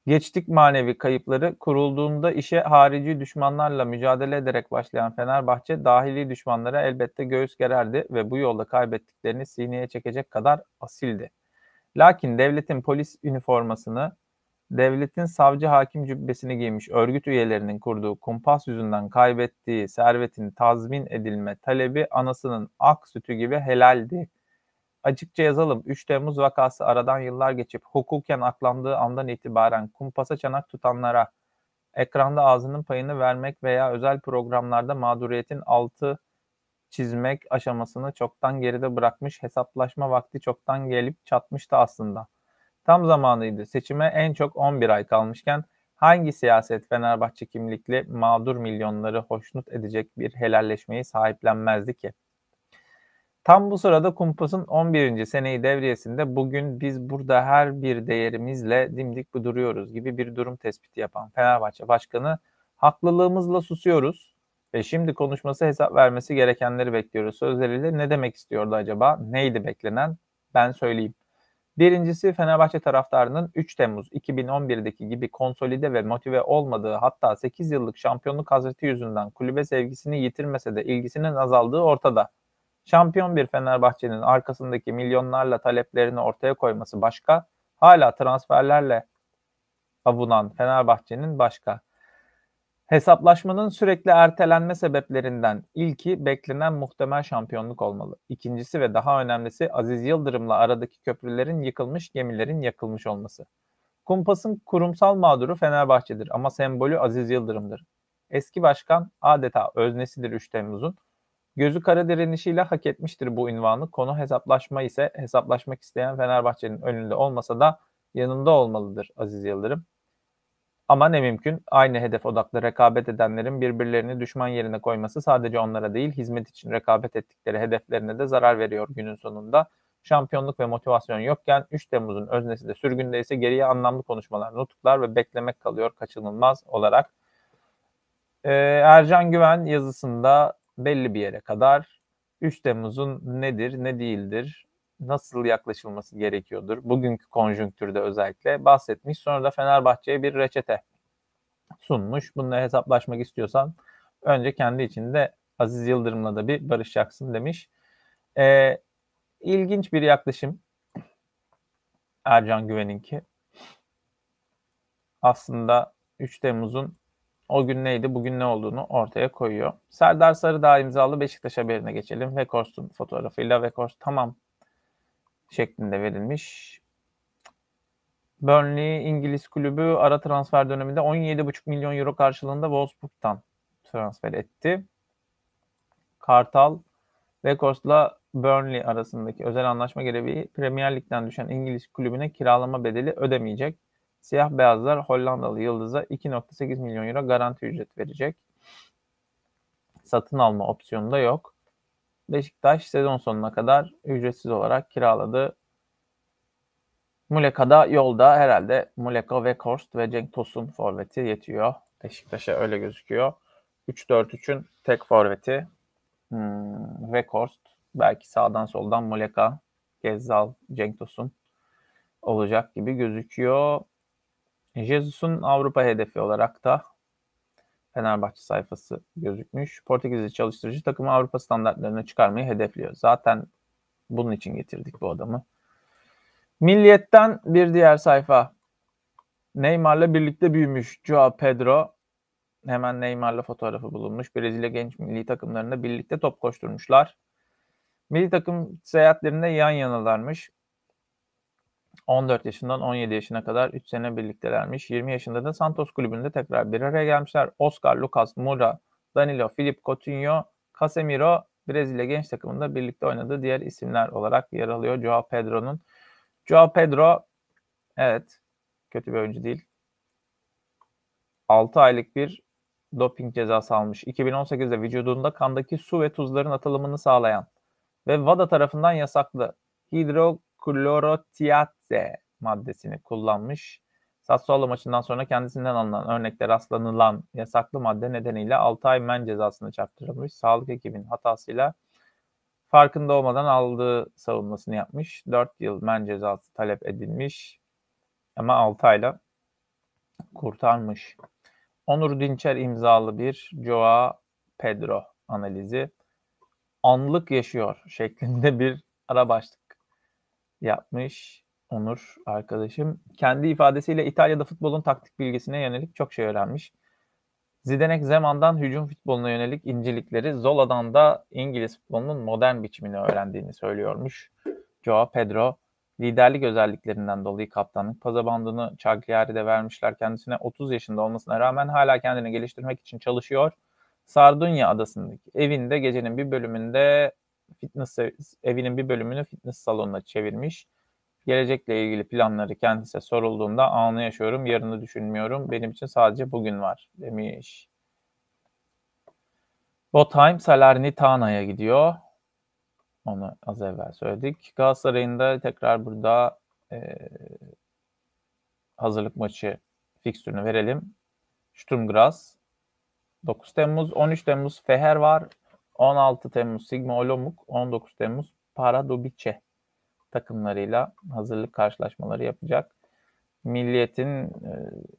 Speaker 1: Geçtik manevi kayıpları. Kurulduğunda işe harici düşmanlarla mücadele ederek başlayan Fenerbahçe dahili düşmanlara elbette göğüs gererdi ve bu yolda kaybettiklerini sineye çekecek kadar asildi. Lakin devletin polis üniformasını devletin savcı hakim cübbesini giymiş örgüt üyelerinin kurduğu kumpas yüzünden kaybettiği servetin tazmin edilme talebi anasının ak sütü gibi helaldi. Açıkça yazalım 3 Temmuz vakası aradan yıllar geçip hukuken aklandığı andan itibaren kumpasa çanak tutanlara ekranda ağzının payını vermek veya özel programlarda mağduriyetin altı çizmek aşamasını çoktan geride bırakmış hesaplaşma vakti çoktan gelip çatmıştı aslında. Tam zamanıydı. Seçime en çok 11 ay kalmışken hangi siyaset Fenerbahçe kimlikli mağdur milyonları hoşnut edecek bir helalleşmeyi sahiplenmezdi ki? Tam bu sırada Kumpas'ın 11. seneyi devriyesinde bugün biz burada her bir değerimizle dimdik duruyoruz gibi bir durum tespiti yapan Fenerbahçe Başkanı haklılığımızla susuyoruz ve şimdi konuşması hesap vermesi gerekenleri bekliyoruz. Sözleriyle ne demek istiyordu acaba? Neydi beklenen? Ben söyleyeyim. Birincisi Fenerbahçe taraftarının 3 Temmuz 2011'deki gibi konsolide ve motive olmadığı hatta 8 yıllık şampiyonluk hazreti yüzünden kulübe sevgisini yitirmese de ilgisinin azaldığı ortada. Şampiyon bir Fenerbahçe'nin arkasındaki milyonlarla taleplerini ortaya koyması başka, hala transferlerle avunan Fenerbahçe'nin başka. Hesaplaşmanın sürekli ertelenme sebeplerinden ilki beklenen muhtemel şampiyonluk olmalı. İkincisi ve daha önemlisi Aziz Yıldırım'la aradaki köprülerin yıkılmış, gemilerin yakılmış olması. Kumpas'ın kurumsal mağduru Fenerbahçe'dir ama sembolü Aziz Yıldırım'dır. Eski başkan adeta öznesidir 3 Temmuz'un. Gözü kara direnişiyle hak etmiştir bu ünvanı. Konu hesaplaşma ise hesaplaşmak isteyen Fenerbahçe'nin önünde olmasa da yanında olmalıdır Aziz Yıldırım. Ama ne mümkün aynı hedef odaklı rekabet edenlerin birbirlerini düşman yerine koyması sadece onlara değil hizmet için rekabet ettikleri hedeflerine de zarar veriyor günün sonunda. Şampiyonluk ve motivasyon yokken 3 Temmuz'un öznesi de sürgünde ise geriye anlamlı konuşmalar, nutuklar ve beklemek kalıyor kaçınılmaz olarak. Ee, Ercan Güven yazısında belli bir yere kadar 3 Temmuz'un nedir, ne değildir, nasıl yaklaşılması gerekiyordur. Bugünkü konjonktürde özellikle bahsetmiş. Sonra da Fenerbahçe'ye bir reçete sunmuş. Bununla hesaplaşmak istiyorsan önce kendi içinde Aziz Yıldırım'la da bir barışacaksın demiş. Ee, ilginç bir yaklaşım Ercan Güven'inki. Aslında 3 Temmuz'un o gün neydi, bugün ne olduğunu ortaya koyuyor. Serdar Sarıdağ imzalı Beşiktaş haberine geçelim. Vekors'un fotoğrafıyla Vekors tamam şeklinde verilmiş. Burnley İngiliz kulübü ara transfer döneminde 17,5 milyon euro karşılığında Wolfsburg'tan transfer etti. Kartal Vekors'la Burnley arasındaki özel anlaşma gereği Premier Lig'den düşen İngiliz kulübüne kiralama bedeli ödemeyecek. Siyah beyazlar Hollandalı Yıldız'a 2.8 milyon euro garanti ücret verecek. Satın alma opsiyonu da yok. Beşiktaş sezon sonuna kadar ücretsiz olarak kiraladı. Muleka'da yolda herhalde Muleka ve Korst ve Cenk Tosun forveti yetiyor. Beşiktaş'a öyle gözüküyor. 3-4-3'ün tek forveti Hmm, belki sağdan soldan Moleka, Gezzal, Cenk Tosun olacak gibi gözüküyor. Jesus'un Avrupa hedefi olarak da Fenerbahçe sayfası gözükmüş. Portekizli çalıştırıcı takımı Avrupa standartlarına çıkarmayı hedefliyor. Zaten bunun için getirdik bu adamı. Milliyet'ten bir diğer sayfa. Neymar'la birlikte büyümüş Joao Pedro. Hemen Neymar'la fotoğrafı bulunmuş. Brezilya genç milli takımlarında birlikte top koşturmuşlar. Milli takım seyahatlerinde yan yanalarmış. 14 yaşından 17 yaşına kadar 3 sene birliktelermiş. 20 yaşında da Santos kulübünde tekrar bir araya gelmişler. Oscar, Lucas Moura, Danilo, Filip Coutinho, Casemiro Brezilya genç takımında birlikte oynadığı diğer isimler olarak yer alıyor Joao Pedro'nun. Joao Pedro evet kötü bir oyuncu değil. 6 aylık bir doping cezası almış. 2018'de vücudunda kandaki su ve tuzların atılımını sağlayan ve WADA tarafından yasaklı hidroklorotiaze maddesini kullanmış. Sassuolo maçından sonra kendisinden alınan örnekte rastlanılan yasaklı madde nedeniyle 6 ay men cezasını çarptırılmış. Sağlık ekibinin hatasıyla farkında olmadan aldığı savunmasını yapmış. 4 yıl men cezası talep edilmiş ama 6 ayla kurtarmış. Onur Dinçer imzalı bir Joa Pedro analizi. Anlık yaşıyor şeklinde bir ara başlık yapmış Onur arkadaşım. Kendi ifadesiyle İtalya'da futbolun taktik bilgisine yönelik çok şey öğrenmiş. Zidenek Zeman'dan hücum futboluna yönelik incelikleri, Zola'dan da İngiliz futbolunun modern biçimini öğrendiğini söylüyormuş. Joao Pedro liderlik özelliklerinden dolayı kaptanlık pazabandını Cagliari'de vermişler kendisine. 30 yaşında olmasına rağmen hala kendini geliştirmek için çalışıyor. Sardunya adasındaki evinde gecenin bir bölümünde fitness evinin bir bölümünü fitness salonuna çevirmiş. Gelecekle ilgili planları kendisine sorulduğunda anı yaşıyorum, yarını düşünmüyorum. Benim için sadece bugün var demiş. Botheim Salernitana'ya gidiyor. Onu az evvel söyledik. Galatasaray'ın da tekrar burada e, hazırlık maçı fikstürünü verelim. Sturm Graz 9 Temmuz, 13 Temmuz Feher var. 16 Temmuz Sigma Olomouc, 19 Temmuz Paradobice takımlarıyla hazırlık karşılaşmaları yapacak. Milliyet'in e,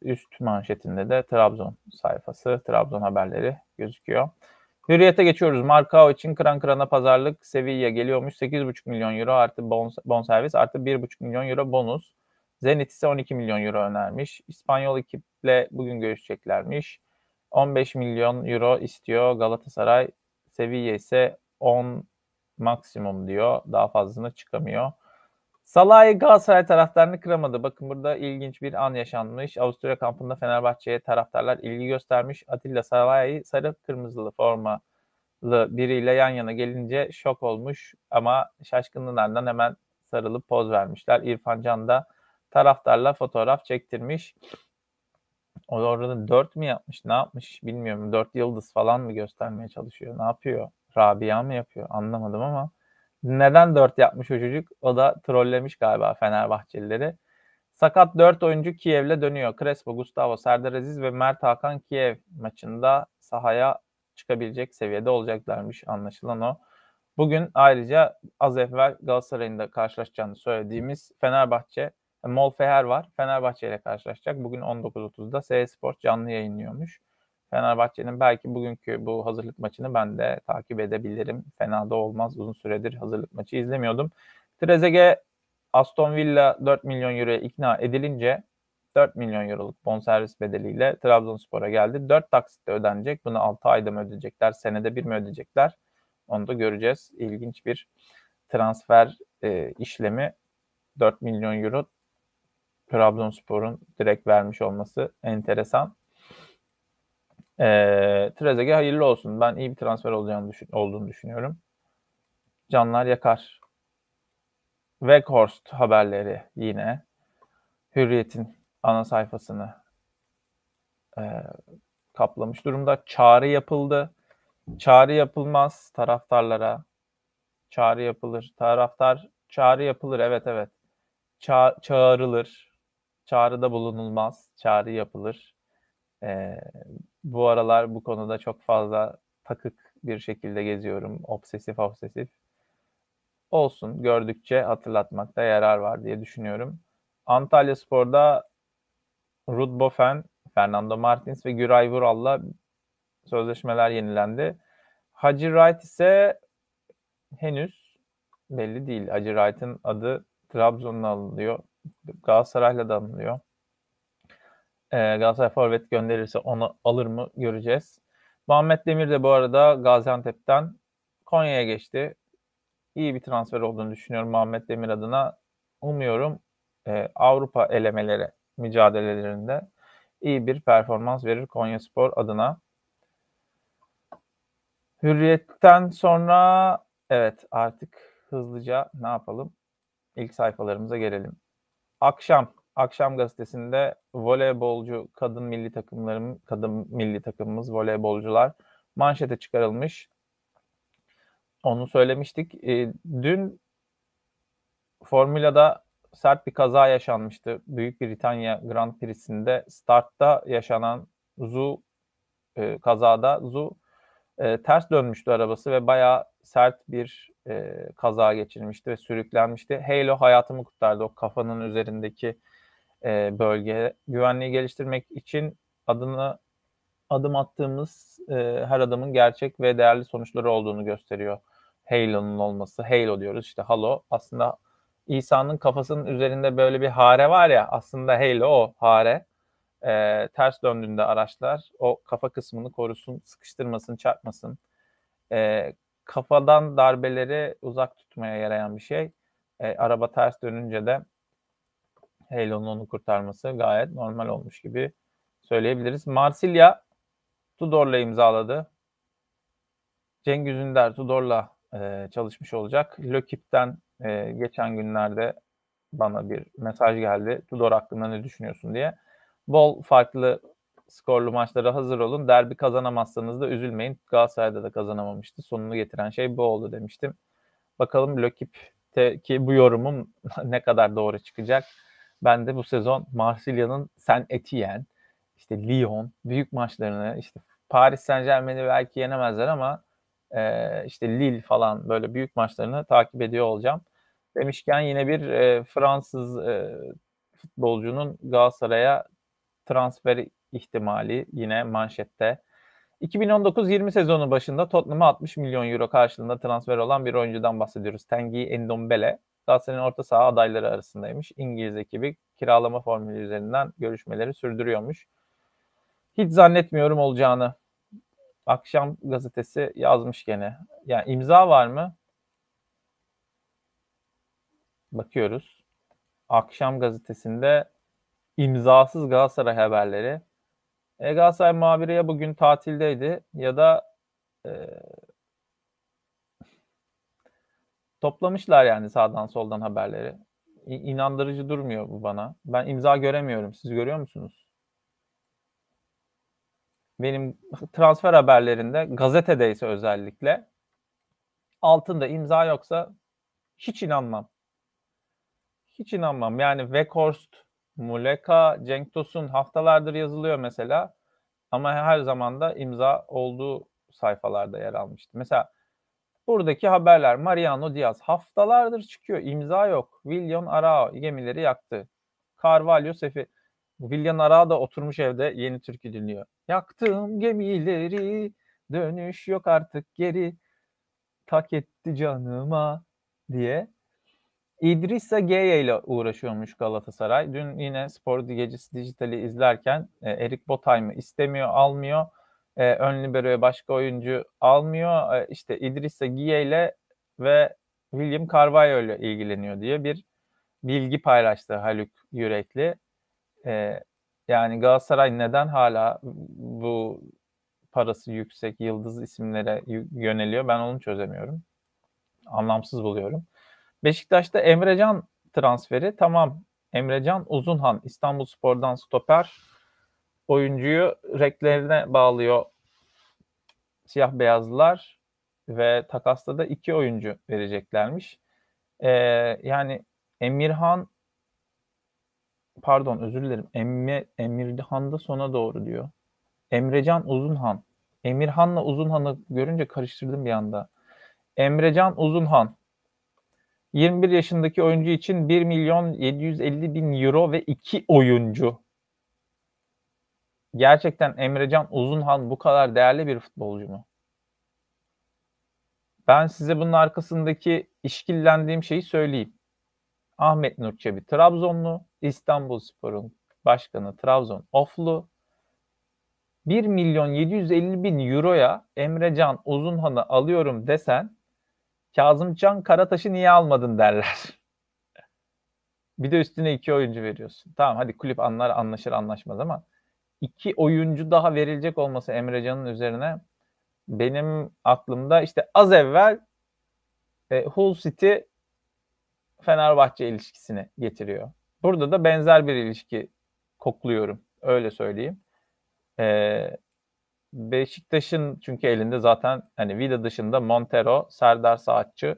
Speaker 1: üst manşetinde de Trabzon sayfası, Trabzon haberleri gözüküyor. Hürriyete geçiyoruz. Markao için kıran kırana pazarlık Sevilla geliyormuş. 8,5 milyon euro artı bon, bon servis artı 1,5 milyon euro bonus. Zenit ise 12 milyon euro önermiş. İspanyol ekiple bugün görüşeceklermiş. 15 milyon euro istiyor Galatasaray. Sevilla ise 10 maksimum diyor. Daha fazlasına çıkamıyor. Salah'ı Galatasaray taraftarını kıramadı. Bakın burada ilginç bir an yaşanmış. Avusturya kampında Fenerbahçe'ye taraftarlar ilgi göstermiş. Atilla Salah'ı sarı kırmızılı formalı biriyle yan yana gelince şok olmuş. Ama şaşkınlığından hemen sarılıp poz vermişler. İrfan Can da taraftarla fotoğraf çektirmiş. O orada dört mü yapmış ne yapmış bilmiyorum. Dört yıldız falan mı göstermeye çalışıyor ne yapıyor? Rabia mı yapıyor anlamadım ama neden 4 yapmış o çocuk? O da trollemiş galiba Fenerbahçelileri. Sakat 4 oyuncu Kiev'le dönüyor. Crespo, Gustavo, Serdar Aziz ve Mert Hakan Kiev maçında sahaya çıkabilecek seviyede olacaklarmış anlaşılan o. Bugün ayrıca az evvel Galatasaray'ın da karşılaşacağını söylediğimiz Fenerbahçe, Molfeher var. Fenerbahçe ile karşılaşacak. Bugün 19.30'da S Sport canlı yayınlıyormuş. Fenerbahçe'nin belki bugünkü bu hazırlık maçını ben de takip edebilirim. Fena da olmaz. Uzun süredir hazırlık maçı izlemiyordum. Trezeguet Aston Villa 4 milyon euroya ikna edilince 4 milyon euroluk bonservis bedeliyle Trabzonspor'a geldi. 4 taksitte ödenecek. Bunu 6 ayda mı ödeyecekler? Senede bir mi ödeyecekler? Onu da göreceğiz. İlginç bir transfer e, işlemi. 4 milyon euro Trabzonspor'un direkt vermiş olması enteresan. E, Trezeguet hayırlı olsun. Ben iyi bir transfer olacağını düşün, olduğunu düşünüyorum. Canlar yakar. Weghorst haberleri yine. Hürriyet'in ana sayfasını e, kaplamış durumda. Çağrı yapıldı. Çağrı yapılmaz taraftarlara. Çağrı yapılır. Taraftar çağrı yapılır. Evet evet. Ça çağrılır. Çağrıda bulunulmaz. Çağrı yapılır. E, bu aralar bu konuda çok fazla takık bir şekilde geziyorum. Obsesif obsesif. Olsun. Gördükçe hatırlatmakta yarar var diye düşünüyorum. Antalya Spor'da Ruud Boffen, Fernando Martins ve Güray Vural'la sözleşmeler yenilendi. Hacı Wright ise henüz belli değil. Hacı Wright'ın adı Trabzon'la alınıyor. Galatasaray'la da anılıyor. Ee, Galatasaray forvet gönderirse onu alır mı göreceğiz. Muhammed Demir de bu arada Gaziantep'ten Konya'ya geçti. İyi bir transfer olduğunu düşünüyorum Muhammed Demir adına. Umuyorum e, Avrupa elemeleri mücadelelerinde iyi bir performans verir Konya Spor adına. Hürriyetten sonra evet artık hızlıca ne yapalım? İlk sayfalarımıza gelelim. Akşam Akşam gazetesinde voleybolcu kadın milli takımlarım kadın milli takımımız voleybolcular manşete çıkarılmış. Onu söylemiştik. E, dün Formula'da sert bir kaza yaşanmıştı. Büyük Britanya Grand Prix'sinde startta yaşanan Zu e, kazada Zu e, ters dönmüştü arabası ve bayağı sert bir e, kaza geçirmişti ve sürüklenmişti. Halo hayatımı kurtardı. O kafanın üzerindeki e, bölge. Güvenliği geliştirmek için adını adım attığımız e, her adımın gerçek ve değerli sonuçları olduğunu gösteriyor. Halo'nun olması. Halo diyoruz işte Halo. Aslında İsa'nın kafasının üzerinde böyle bir hare var ya aslında Halo o hare. E, ters döndüğünde araçlar o kafa kısmını korusun, sıkıştırmasın, çarpmasın. E, kafadan darbeleri uzak tutmaya yarayan bir şey. E, araba ters dönünce de Halo'nun onu kurtarması gayet normal olmuş gibi söyleyebiliriz. Marsilya Tudor'la imzaladı. Cengiz Ünder Tudor'la e, çalışmış olacak. Lökip'ten e, geçen günlerde bana bir mesaj geldi. Tudor hakkında ne düşünüyorsun diye. Bol farklı skorlu maçlara hazır olun. Derbi kazanamazsanız da üzülmeyin. Galatasaray'da da kazanamamıştı. Sonunu getiren şey bu oldu demiştim. Bakalım Lökip'teki bu yorumum ne kadar doğru çıkacak. Ben de bu sezon Marsilya'nın Saint Etienne, işte Lyon büyük maçlarını işte Paris Saint Germain'i belki yenemezler ama e, işte Lille falan böyle büyük maçlarını takip ediyor olacağım. Demişken yine bir e, Fransız e, futbolcunun Galatasaray'a transfer ihtimali yine manşette. 2019-20 sezonu başında Tottenham'a 60 milyon euro karşılığında transfer olan bir oyuncudan bahsediyoruz. Tengi Endombele. Galatasaray'ın orta saha adayları arasındaymış. İngiliz ekibi kiralama formülü üzerinden görüşmeleri sürdürüyormuş. Hiç zannetmiyorum olacağını. Akşam gazetesi yazmış gene. Yani imza var mı? Bakıyoruz. Akşam gazetesinde imzasız Galatasaray haberleri. E, Galatasaray muhabiri ya bugün tatildeydi ya da e, Toplamışlar yani sağdan soldan haberleri. İnandırıcı durmuyor bu bana. Ben imza göremiyorum. Siz görüyor musunuz? Benim transfer haberlerinde gazetedeyse özellikle altında imza yoksa hiç inanmam. Hiç inanmam. Yani Weghorst, Muleka, Cenk Tosun haftalardır yazılıyor mesela. Ama her zaman da imza olduğu sayfalarda yer almıştı. Mesela Buradaki haberler Mariano Diaz haftalardır çıkıyor. İmza yok. William Arao gemileri yaktı. Carvalho Sefi. William Arao da oturmuş evde yeni türkü dinliyor. Yaktım gemileri dönüş yok artık geri tak etti canıma diye. İdrissa Geye ile uğraşıyormuş Galatasaray. Dün yine Spor Gecesi Dijital'i izlerken e, Erik Botheim'i istemiyor, almıyor e, ön libero'ya başka oyuncu almıyor. E, işte Idrissa Gueye ile ve William Carvalho ile ilgileniyor diye bir bilgi paylaştı Haluk Yürekli. E, yani Galatasaray neden hala bu parası yüksek yıldız isimlere yöneliyor ben onu çözemiyorum. Anlamsız buluyorum. Beşiktaş'ta Emrecan transferi tamam. Emrecan Uzunhan İstanbul Spor'dan stoper oyuncuyu reklerine bağlıyor siyah beyazlılar ve takasta da iki oyuncu vereceklermiş. Ee, yani Emirhan pardon özür dilerim Emre, Emirhan da sona doğru diyor. Emrecan Uzunhan Emirhan'la Uzunhan'ı görünce karıştırdım bir anda. Emrecan Uzunhan 21 yaşındaki oyuncu için 1 milyon 750 bin euro ve 2 oyuncu. Gerçekten Emrecan Uzunhan bu kadar değerli bir futbolcu mu? Ben size bunun arkasındaki işkillendiğim şeyi söyleyeyim. Ahmet Nur Çebi Trabzonlu, İstanbul Spor'un başkanı Trabzon Oflu. 1 milyon 750 bin euroya Emrecan Uzunhan'ı alıyorum desen Kazımcan Karataş'ı niye almadın derler. bir de üstüne iki oyuncu veriyorsun. Tamam hadi kulüp anlar anlaşır anlaşmaz ama iki oyuncu daha verilecek olması Emrecan'ın üzerine benim aklımda işte az evvel e, Hull City Fenerbahçe ilişkisini getiriyor. Burada da benzer bir ilişki kokluyorum. Öyle söyleyeyim. Ee, Beşiktaş'ın çünkü elinde zaten hani Vida dışında Montero, Serdar Saatçı,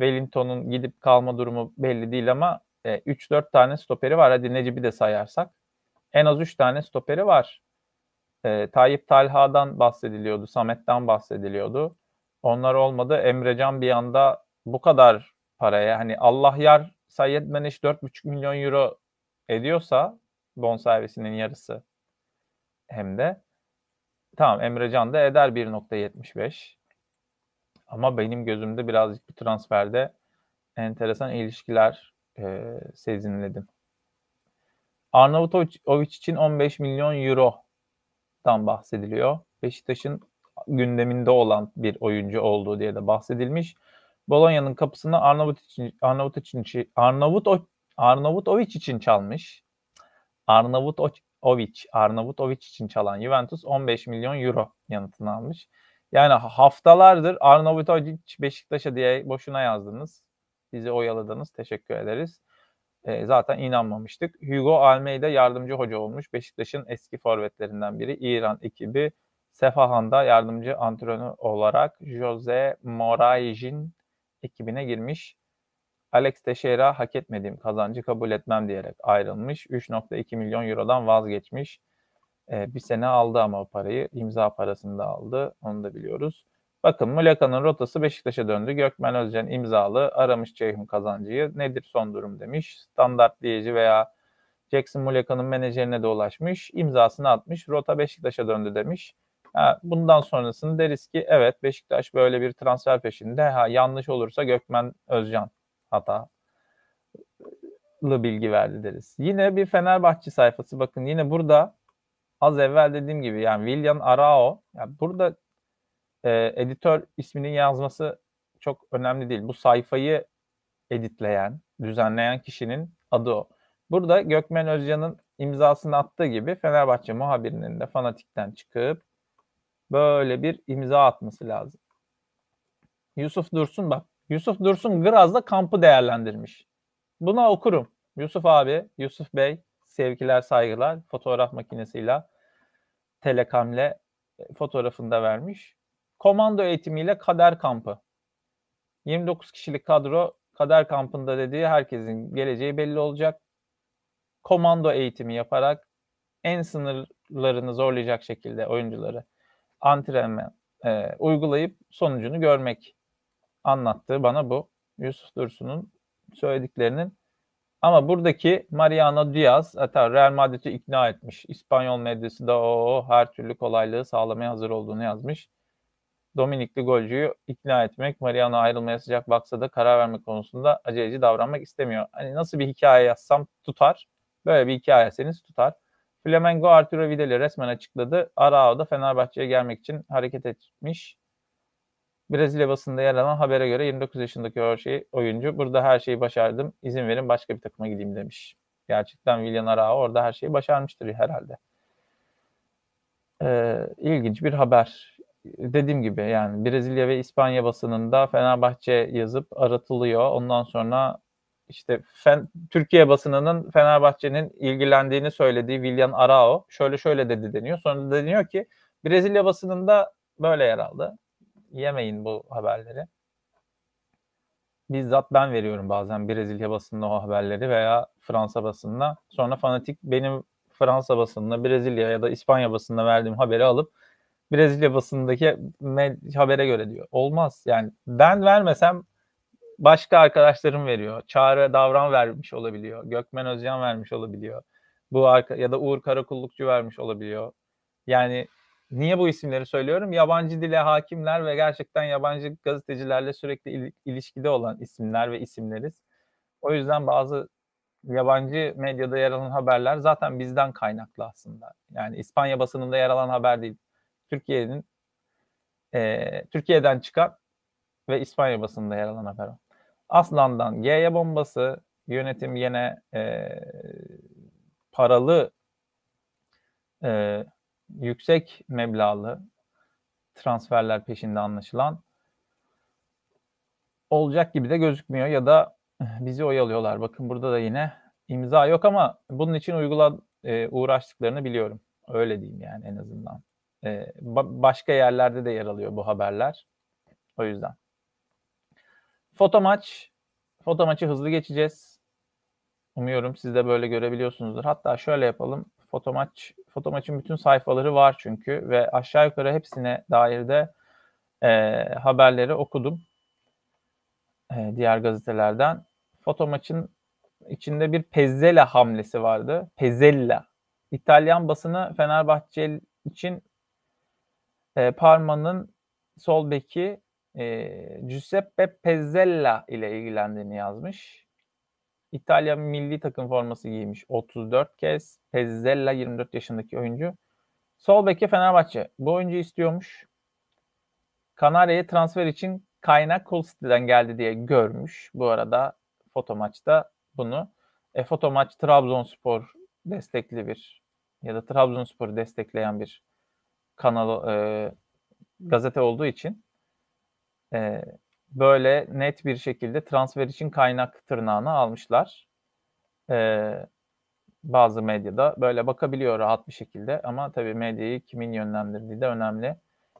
Speaker 1: Wellington'un gidip kalma durumu belli değil ama e, 3-4 tane stoperi var. Hadi Necip'i de sayarsak. En az 3 tane stoperi var. E, Tayyip Talha'dan bahsediliyordu, Samet'ten bahsediliyordu. Onlar olmadı. Emrecan bir anda bu kadar paraya hani Allah yar Sayyid Meneş 4,5 milyon euro ediyorsa bonservisinin yarısı hem de tamam Emrecan da eder 1.75 ama benim gözümde birazcık bu transferde enteresan ilişkiler e, sezinledim. Arnavutovic için 15 milyon eurodan bahsediliyor. Beşiktaş'ın gündeminde olan bir oyuncu olduğu diye de bahsedilmiş. Bolonya'nın kapısını Arnavut için Arnavut için Arnavut Arnavutovic için çalmış. Arnavutovic Arnavutovic için çalan Juventus 15 milyon euro yanıtını almış. Yani haftalardır Arnavutovic Beşiktaş'a diye boşuna yazdınız. Bizi oyaladınız. Teşekkür ederiz. E, zaten inanmamıştık. Hugo Almeida yardımcı hoca olmuş. Beşiktaş'ın eski forvetlerinden biri. İran ekibi Sefahan'da yardımcı antrenör olarak Jose Moraes'in ekibine girmiş. Alex Teixeira hak etmediğim kazancı kabul etmem diyerek ayrılmış. 3.2 milyon eurodan vazgeçmiş. Ee, bir sene aldı ama o parayı. imza parasını da aldı. Onu da biliyoruz. Bakın Muleka'nın rotası Beşiktaş'a döndü. Gökmen Özcan imzalı aramış Ceyhun kazancıyı. Nedir son durum demiş. Standartlayıcı veya Jackson Muleka'nın menajerine de ulaşmış. imzasını atmış. Rota Beşiktaş'a döndü demiş. Ha, bundan sonrasını deriz ki evet Beşiktaş böyle bir transfer peşinde. Ha, yanlış olursa Gökmen Özcan hatalı bilgi verdi deriz. Yine bir Fenerbahçe sayfası bakın yine burada az evvel dediğim gibi yani William Arao yani burada e, editör isminin yazması çok önemli değil. Bu sayfayı editleyen, düzenleyen kişinin adı o. Burada Gökmen Özcan'ın imzasını attığı gibi Fenerbahçe muhabirinin de fanatikten çıkıp böyle bir imza atması lazım. Yusuf Dursun bak. Yusuf Dursun Graz'da kampı değerlendirmiş. Buna okurum. Yusuf abi, Yusuf Bey sevgiler saygılar fotoğraf makinesiyle telekamle fotoğrafını da vermiş. Komando eğitimiyle kader kampı. 29 kişilik kadro kader kampında dediği herkesin geleceği belli olacak. Komando eğitimi yaparak en sınırlarını zorlayacak şekilde oyuncuları antrenman e, uygulayıp sonucunu görmek anlattığı bana bu. Yusuf Dursun'un söylediklerinin ama buradaki Mariano Diaz hatta Real Madrid'i ikna etmiş. İspanyol medyası da o her türlü kolaylığı sağlamaya hazır olduğunu yazmış. Dominikli golcüyü ikna etmek, Mariano ayrılmaya sıcak baksa da karar vermek konusunda aceleci davranmak istemiyor. Hani nasıl bir hikaye yazsam tutar. Böyle bir hikaye yazsanız tutar. Flamengo Arturo Vidal'i resmen açıkladı. Arao da Fenerbahçe'ye gelmek için hareket etmiş. Brezilya basında yer alan habere göre 29 yaşındaki o şey, oyuncu burada her şeyi başardım. İzin verin başka bir takıma gideyim demiş. Gerçekten William Arao orada her şeyi başarmıştır herhalde. Ee, ilginç bir haber. Dediğim gibi yani Brezilya ve İspanya basınında Fenerbahçe yazıp aratılıyor. Ondan sonra işte Fen, Türkiye basınının Fenerbahçe'nin ilgilendiğini söylediği William Arao şöyle şöyle dedi deniyor. Sonra da deniyor ki Brezilya basınında böyle yer aldı. Yemeyin bu haberleri. Bizzat ben veriyorum bazen Brezilya basınında o haberleri veya Fransa basınına. Sonra fanatik benim Fransa basınına, Brezilya ya da İspanya basınına verdiğim haberi alıp Brezilya basındaki habere göre diyor. Olmaz yani ben vermesem başka arkadaşlarım veriyor. Çağrı Davran vermiş olabiliyor. Gökmen Özcan vermiş olabiliyor. Bu arka ya da Uğur Karakullukçu vermiş olabiliyor. Yani niye bu isimleri söylüyorum? Yabancı dile hakimler ve gerçekten yabancı gazetecilerle sürekli il- ilişkide olan isimler ve isimleriz. O yüzden bazı yabancı medyada yer alan haberler zaten bizden kaynaklı aslında. Yani İspanya basınında yer alan haber değil. Türkiye'nin e, Türkiye'den çıkan ve İspanya basınında yer alan haber. Aslan'dan G'ye bombası yönetim yine e, paralı e, yüksek meblağlı transferler peşinde anlaşılan olacak gibi de gözükmüyor ya da bizi oyalıyorlar. Bakın burada da yine imza yok ama bunun için uygula e, uğraştıklarını biliyorum. Öyle diyeyim yani en azından. E, ba- başka yerlerde de yer alıyor bu haberler. O yüzden. Foto maç. Foto maçı hızlı geçeceğiz. Umuyorum siz de böyle görebiliyorsunuzdur. Hatta şöyle yapalım. Foto maç, foto maçın bütün sayfaları var çünkü ve aşağı yukarı hepsine dair de e, haberleri okudum. E, diğer gazetelerden. Foto maçın içinde bir Pezzella hamlesi vardı. Pezzella. İtalyan basını Fenerbahçe için e, Parma'nın sol beki e, Giuseppe Pezzella ile ilgilendiğini yazmış. İtalya milli takım forması giymiş 34 kez. Pezzella 24 yaşındaki oyuncu. Sol beki Fenerbahçe. Bu oyuncu istiyormuş. Kanarya'ya transfer için kaynak Cool City'den geldi diye görmüş. Bu arada foto maçta bunu. E, foto maç Trabzonspor destekli bir ya da Trabzonspor'u destekleyen bir kanal e, gazete olduğu için e, böyle net bir şekilde transfer için kaynak tırnağını almışlar. E, bazı medyada böyle bakabiliyor rahat bir şekilde ama tabii medyayı kimin yönlendirdiği de önemli.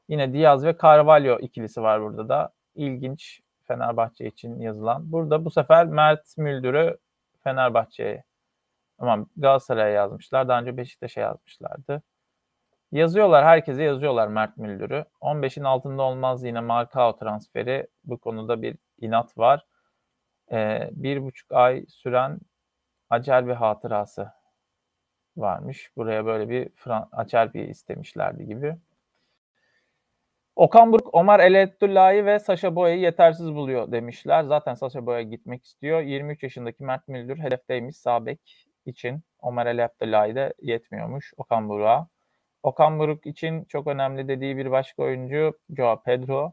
Speaker 1: Yine Diaz ve Carvalho ikilisi var burada da. İlginç Fenerbahçe için yazılan. Burada bu sefer Mert Müldür'ü Fenerbahçe'ye ama Galatasaray'a yazmışlar. Daha önce Beşiktaş'a yazmışlardı. Yazıyorlar, herkese yazıyorlar Mert Müldür'ü. 15'in altında olmaz yine Markao transferi. Bu konuda bir inat var. Ee, bir buçuk ay süren acel bir hatırası varmış. Buraya böyle bir acel bir istemişlerdi gibi. Okan Buruk, Omar Eletullahi ve Sasha Boya'yı yetersiz buluyor demişler. Zaten Sasha Boya gitmek istiyor. 23 yaşındaki Mert Müldür hedefteymiş sağ bek için. Omar Eletullahi de yetmiyormuş Okan Buruk'a. Okan Buruk için çok önemli dediği bir başka oyuncu Joao Pedro.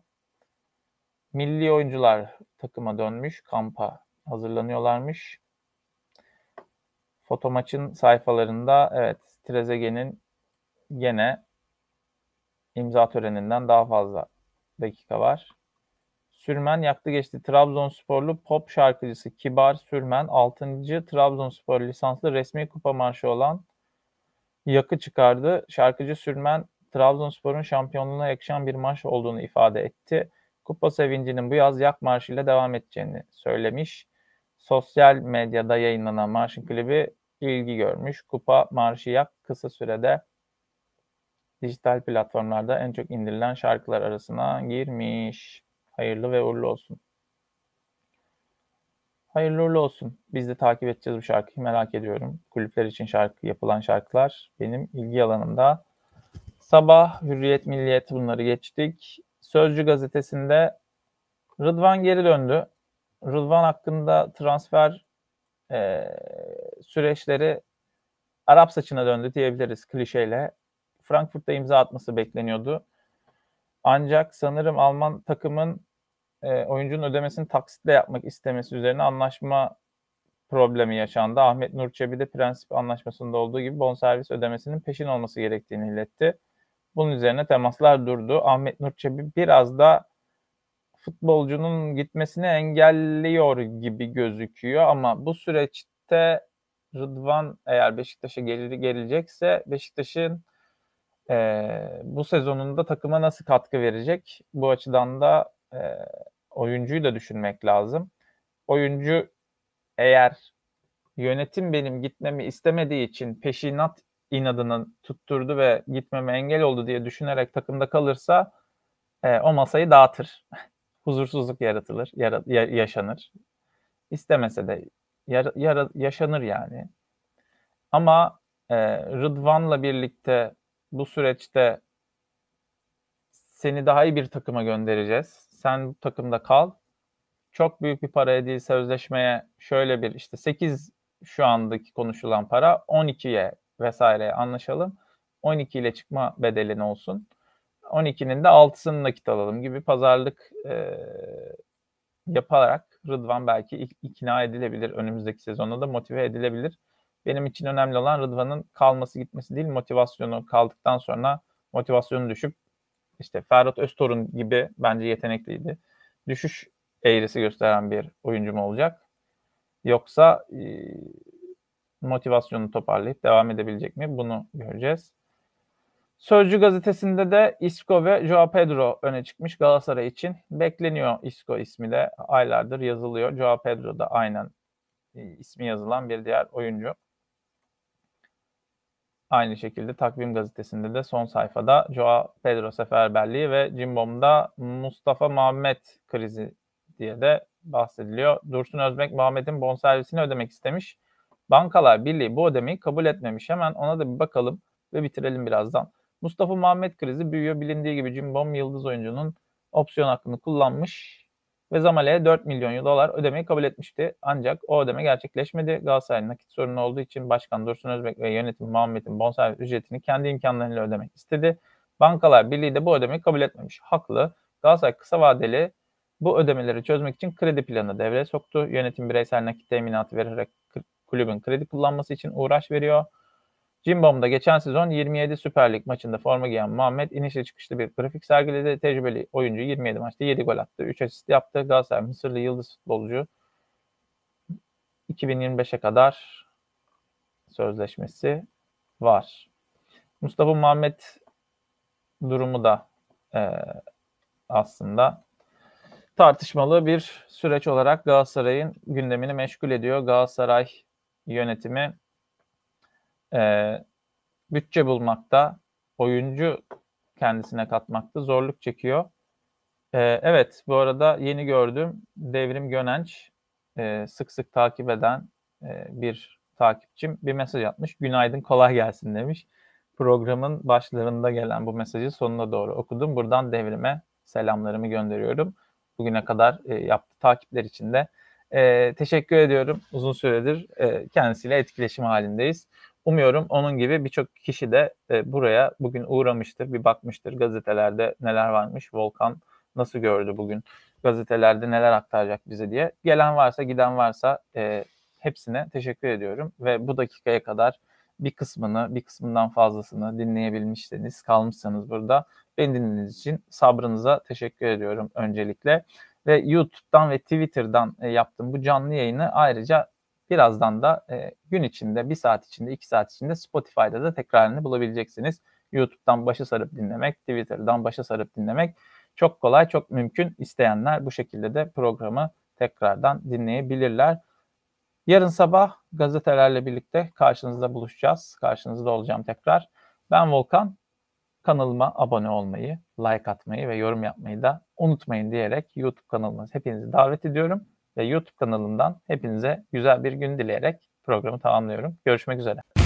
Speaker 1: Milli oyuncular takıma dönmüş. Kampa hazırlanıyorlarmış. Foto maçın sayfalarında evet Trezeguet'in gene imza töreninden daha fazla dakika var. Sürmen yaktı geçti. Trabzonsporlu pop şarkıcısı Kibar Sürmen 6. Trabzonspor lisanslı resmi kupa marşı olan Yak'ı çıkardı. Şarkıcı Sürmen Trabzonspor'un şampiyonluğuna yakışan bir marş olduğunu ifade etti. Kupa sevincinin bu yaz Yak Marşı ile devam edeceğini söylemiş. Sosyal medyada yayınlanan marşın klibi ilgi görmüş. Kupa Marşı Yak kısa sürede dijital platformlarda en çok indirilen şarkılar arasına girmiş. Hayırlı ve uğurlu olsun. Hayırlı uğurlu olsun. Biz de takip edeceğiz bu şarkıyı. Merak ediyorum. Kulüpler için şarkı yapılan şarkılar benim ilgi alanımda. Sabah Hürriyet Milliyet bunları geçtik. Sözcü gazetesinde Rıdvan geri döndü. Rıdvan hakkında transfer e, süreçleri Arap saçına döndü diyebiliriz klişeyle. Frankfurt'ta imza atması bekleniyordu. Ancak sanırım Alman takımın e, oyuncunun ödemesini taksitle yapmak istemesi üzerine anlaşma problemi yaşandı. Ahmet Nur Çebi de prensip anlaşmasında olduğu gibi bonservis ödemesinin peşin olması gerektiğini iletti. Bunun üzerine temaslar durdu. Ahmet Nur Çebi biraz da futbolcunun gitmesini engelliyor gibi gözüküyor ama bu süreçte Rıdvan eğer Beşiktaş'a geri gelecekse Beşiktaş'ın e, bu sezonunda takıma nasıl katkı verecek? Bu açıdan da e, oyuncuyu da düşünmek lazım. Oyuncu eğer yönetim benim gitmemi istemediği için peşinat inadına tutturdu ve gitmeme engel oldu diye düşünerek takımda kalırsa e, o masayı dağıtır. Huzursuzluk yaratılır, yara, yaşanır. İstemese de yara, yara, yaşanır yani. Ama e, Rıdvan'la birlikte bu süreçte seni daha iyi bir takıma göndereceğiz. Sen bu takımda kal. Çok büyük bir para değil sözleşmeye şöyle bir işte 8 şu andaki konuşulan para 12'ye vesaire anlaşalım. 12 ile çıkma bedelin olsun. 12'nin de 6'sını nakit alalım gibi pazarlık e, yaparak Rıdvan belki ikna edilebilir. Önümüzdeki sezonda da motive edilebilir. Benim için önemli olan Rıdvan'ın kalması gitmesi değil, motivasyonu kaldıktan sonra motivasyonu düşüp işte Ferhat Öztorun gibi bence yetenekliydi. Düşüş eğrisi gösteren bir oyuncu mu olacak? Yoksa e, motivasyonu toparlayıp devam edebilecek mi? Bunu göreceğiz. Sözcü gazetesinde de Isco ve Joao Pedro öne çıkmış Galatasaray için. Bekleniyor Isco ismi de aylardır yazılıyor. Joao Pedro da aynen e, ismi yazılan bir diğer oyuncu. Aynı şekilde Takvim Gazetesi'nde de son sayfada Joao Pedro seferberliği ve Cimbom'da Mustafa Muhammed krizi diye de bahsediliyor. Dursun Özbek Muhammed'in bonservisini ödemek istemiş. Bankalar Birliği bu ödemeyi kabul etmemiş. Hemen ona da bir bakalım ve bitirelim birazdan. Mustafa Muhammed krizi büyüyor. Bilindiği gibi Cimbom yıldız oyuncunun opsiyon hakkını kullanmış ve Zamale'ye 4 milyon dolar ödemeyi kabul etmişti. Ancak o ödeme gerçekleşmedi. Galatasaray'ın nakit sorunu olduğu için Başkan Dursun Özbek ve yönetim Muhammed'in bonservis ücretini kendi imkanlarıyla ödemek istedi. Bankalar Birliği de bu ödemeyi kabul etmemiş. Haklı. Galatasaray kısa vadeli bu ödemeleri çözmek için kredi planı devreye soktu. Yönetim bireysel nakit teminatı vererek kulübün kredi kullanması için uğraş veriyor. Cimbom'da geçen sezon 27 Süper Lig maçında forma giyen Muhammed inişli çıkışlı bir grafik sergiledi. Tecrübeli oyuncu 27 maçta 7 gol attı. 3 asist yaptı. Galatasaray Mısırlı yıldız futbolcu 2025'e kadar sözleşmesi var. Mustafa Muhammed durumu da e, aslında tartışmalı bir süreç olarak Galatasaray'ın gündemini meşgul ediyor. Galatasaray yönetimi e, bütçe bulmakta, oyuncu kendisine katmakta zorluk çekiyor. E, evet, bu arada yeni gördüm Devrim Gönenç e, sık sık takip eden e, bir takipçim bir mesaj atmış. Günaydın, kolay gelsin demiş. Programın başlarında gelen bu mesajı sonuna doğru okudum. Buradan devrime selamlarımı gönderiyorum. Bugüne kadar e, yaptığı takipler için de e, teşekkür ediyorum. Uzun süredir e, kendisiyle etkileşim halindeyiz. Umuyorum onun gibi birçok kişi de e, buraya bugün uğramıştır, bir bakmıştır gazetelerde neler varmış, Volkan nasıl gördü bugün, gazetelerde neler aktaracak bize diye. Gelen varsa, giden varsa e, hepsine teşekkür ediyorum ve bu dakikaya kadar bir kısmını, bir kısmından fazlasını dinleyebilmişseniz, kalmışsanız burada beni dinlediğiniz için sabrınıza teşekkür ediyorum öncelikle. Ve YouTube'dan ve Twitter'dan e, yaptığım bu canlı yayını ayrıca birazdan da e, gün içinde, bir saat içinde, iki saat içinde Spotify'da da tekrarını bulabileceksiniz. YouTube'dan başı sarıp dinlemek, Twitter'dan başı sarıp dinlemek çok kolay, çok mümkün. İsteyenler bu şekilde de programı tekrardan dinleyebilirler. Yarın sabah gazetelerle birlikte karşınızda buluşacağız. Karşınızda olacağım tekrar. Ben Volkan. Kanalıma abone olmayı, like atmayı ve yorum yapmayı da unutmayın diyerek YouTube kanalıma hepinizi davet ediyorum. Ve YouTube kanalından hepinize güzel bir gün dileyerek programı tamamlıyorum. Görüşmek üzere.